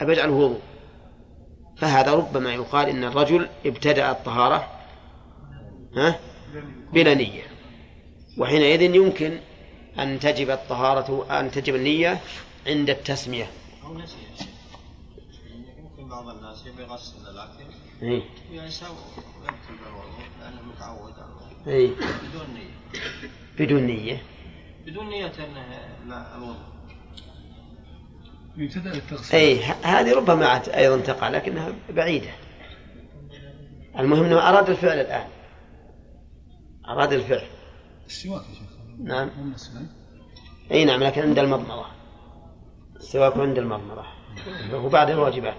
أبجعله وضوء فهذا ربما يقال إن الرجل ابتدأ الطهارة ها بلا نية وحينئذ يمكن أن تجب الطهارة أن تجب النية عند التسمية أو نسي. يمكن بعض الناس يبي يغسل الاكل إيه. ينسى ويكتب الوضوء لأنه متعود على إيه. بدون نية بدون نية بدون لا الوضوء يبتدأ التغسيل أي هذه ربما أيضا تقع لكنها بعيدة. المهم أنه أراد الفعل الآن. أراد الفعل. السواك يا شيخ. نعم. أي نعم لكن عند المضمضة. السواك عند المضمضة. هو بعد الواجبات.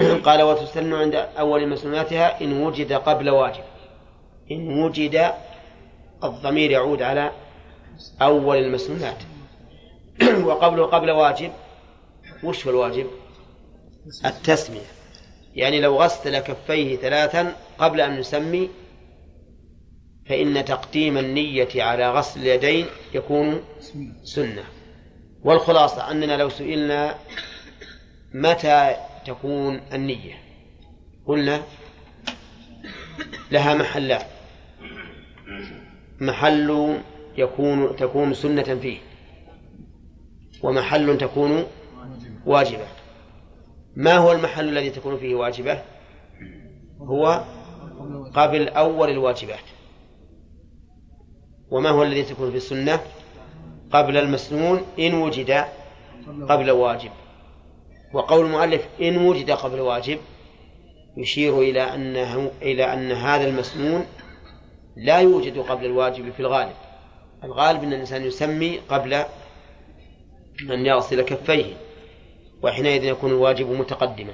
قال وتستن عند أول مسنوناتها إن وجد قبل واجب. إن وجد الضمير يعود على أول المسنونات وقبله قبل واجب. وش هو الواجب التسمية. يعني لو غسل كفيه ثلاثا قبل أن نسمي فإن تقديم النية على غسل اليدين يكون سنة. والخلاصة أننا لو سئلنا متى تكون النية قلنا لها محلان محل يكون تكون سنة فيه ومحل تكون واجبة. ما هو المحل الذي تكون فيه واجبة؟ هو قبل أول الواجبات. وما هو الذي تكون في السنة؟ قبل المسنون إن وجد قبل واجب. وقول المؤلف إن وجد قبل واجب يشير إلى أنه إلى أن هذا المسنون لا يوجد قبل الواجب في الغالب. الغالب أن الإنسان يسمي قبل أن يغسل كفيه. وحينئذ يكون الواجب متقدما.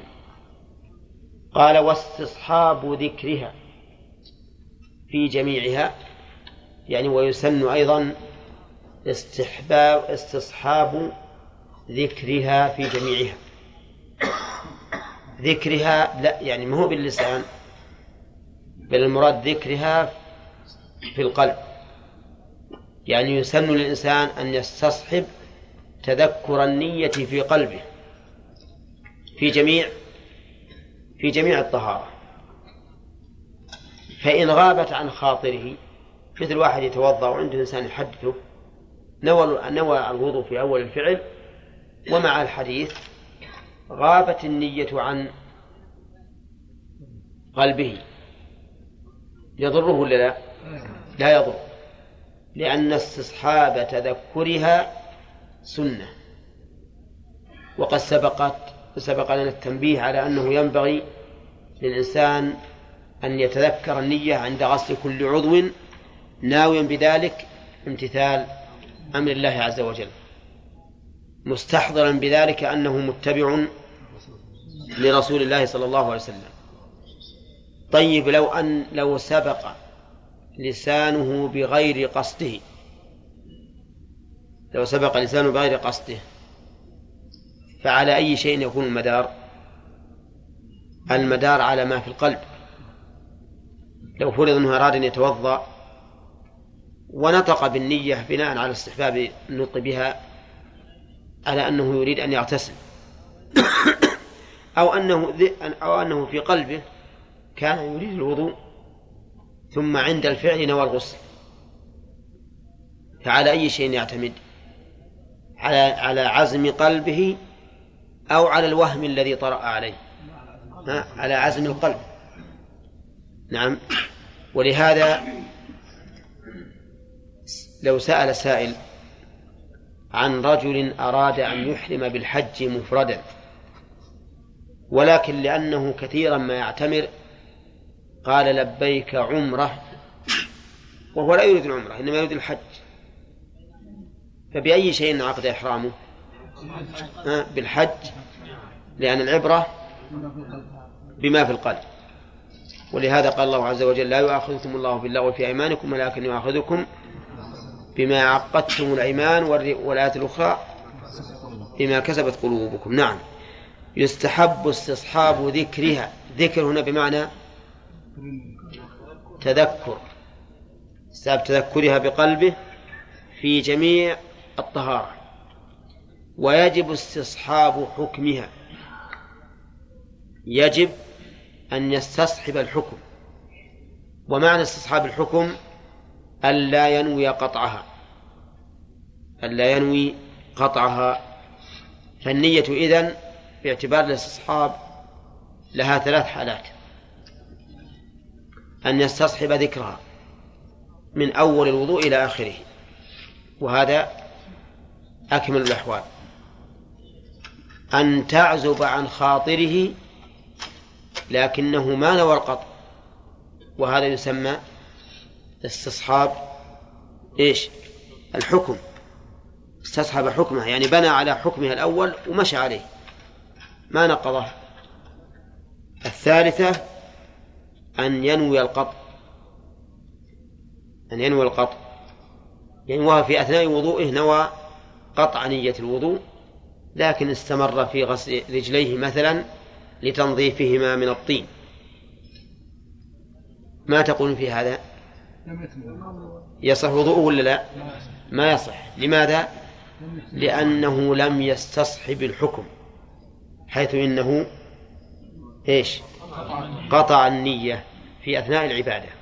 قال واستصحاب ذكرها في جميعها يعني ويسن أيضا استحباب استصحاب ذكرها في جميعها. ذكرها لا يعني ما هو باللسان بل المراد ذكرها في القلب. يعني يسن للإنسان أن يستصحب تذكر النية في قلبه. في جميع في جميع الطهارة. فإن غابت عن خاطره مثل واحد يتوضأ وعنده إنسان يحدثه نوى نوى الوضوء في أول الفعل ومع الحديث غابت النية عن قلبه. يضره ولا لا؟ لا يضر. لأن استصحاب تذكرها سنة. وقد سبقت سبق لنا التنبيه على أنه ينبغي للإنسان أن يتذكر النية عند غسل كل عضو ناويا بذلك امتثال أمر الله عز وجل. مستحضرا بذلك أنه متبع لرسول الله صلى الله عليه وسلم. طيب لو أن لو سبق لسانه بغير قصده لو سبق لسانه بغير قصده فعلى أي شيء يكون المدار؟ المدار على ما في القلب. لو فرض أنه أراد أن يتوضأ ونطق بالنية بناء على استحباب النطق بها على أنه يريد أن يغتسل؟ أو أنه أو أنه في قلبه كان يريد الوضوء ثم عند الفعل نوى الغسل. فعلى أي شيء يعتمد؟ على على عزم قلبه أو على الوهم الذي طرأ عليه؟ على عزم القلب. نعم. ولهذا لو سأل سائل عن رجل أراد أن يحرم بالحج مفردا ولكن لأنه كثيرا ما يعتمر قال لبيك عمرة وهو لا يريد العمرة إنما يريد الحج. فبأي شيء عقد إحرامه؟ بالحج لأن العبرة بما في القلب. ولهذا قال الله عز وجل لا يؤاخذكم الله باللغو في أيمانكم ولكن يؤاخذكم بما عقدتم الأيمان والآية الأخرى بما كسبت قلوبكم. نعم. يستحب استصحاب ذكرها. ذكر هنا بمعنى تذكر. استحباب تذكرها بقلبه في جميع الطهارة. ويجب استصحاب حكمها. يجب أن يستصحب الحكم. ومعنى استصحاب الحكم ألا ينوي قطعها. ألا ينوي قطعها. فالنية إذن باعتبار الاستصحاب لها ثلاث حالات. أن يستصحب ذكرها من أول الوضوء إلى آخره. وهذا أكمل الأحوال. أن تعزب عن خاطره لكنه ما نوى القطع. وهذا يسمى استصحاب إيش؟ الحكم. استصحب حكمه يعني بنى على حكمها الأول ومشى عليه. ما نقضه. الثالثة أن ينوي القطع. أن ينوي القطع. وهو في أثناء وضوئه نوى قطع نية الوضوء. لكن استمر في غسل رجليه مثلا لتنظيفهما من الطين. ما تقول في هذا؟ يصح وضوءه ولا لا؟ ما يصح. لماذا؟ لأنه لم يستصحب الحكم حيث إنه إيش؟ قطع النية في أثناء العبادة.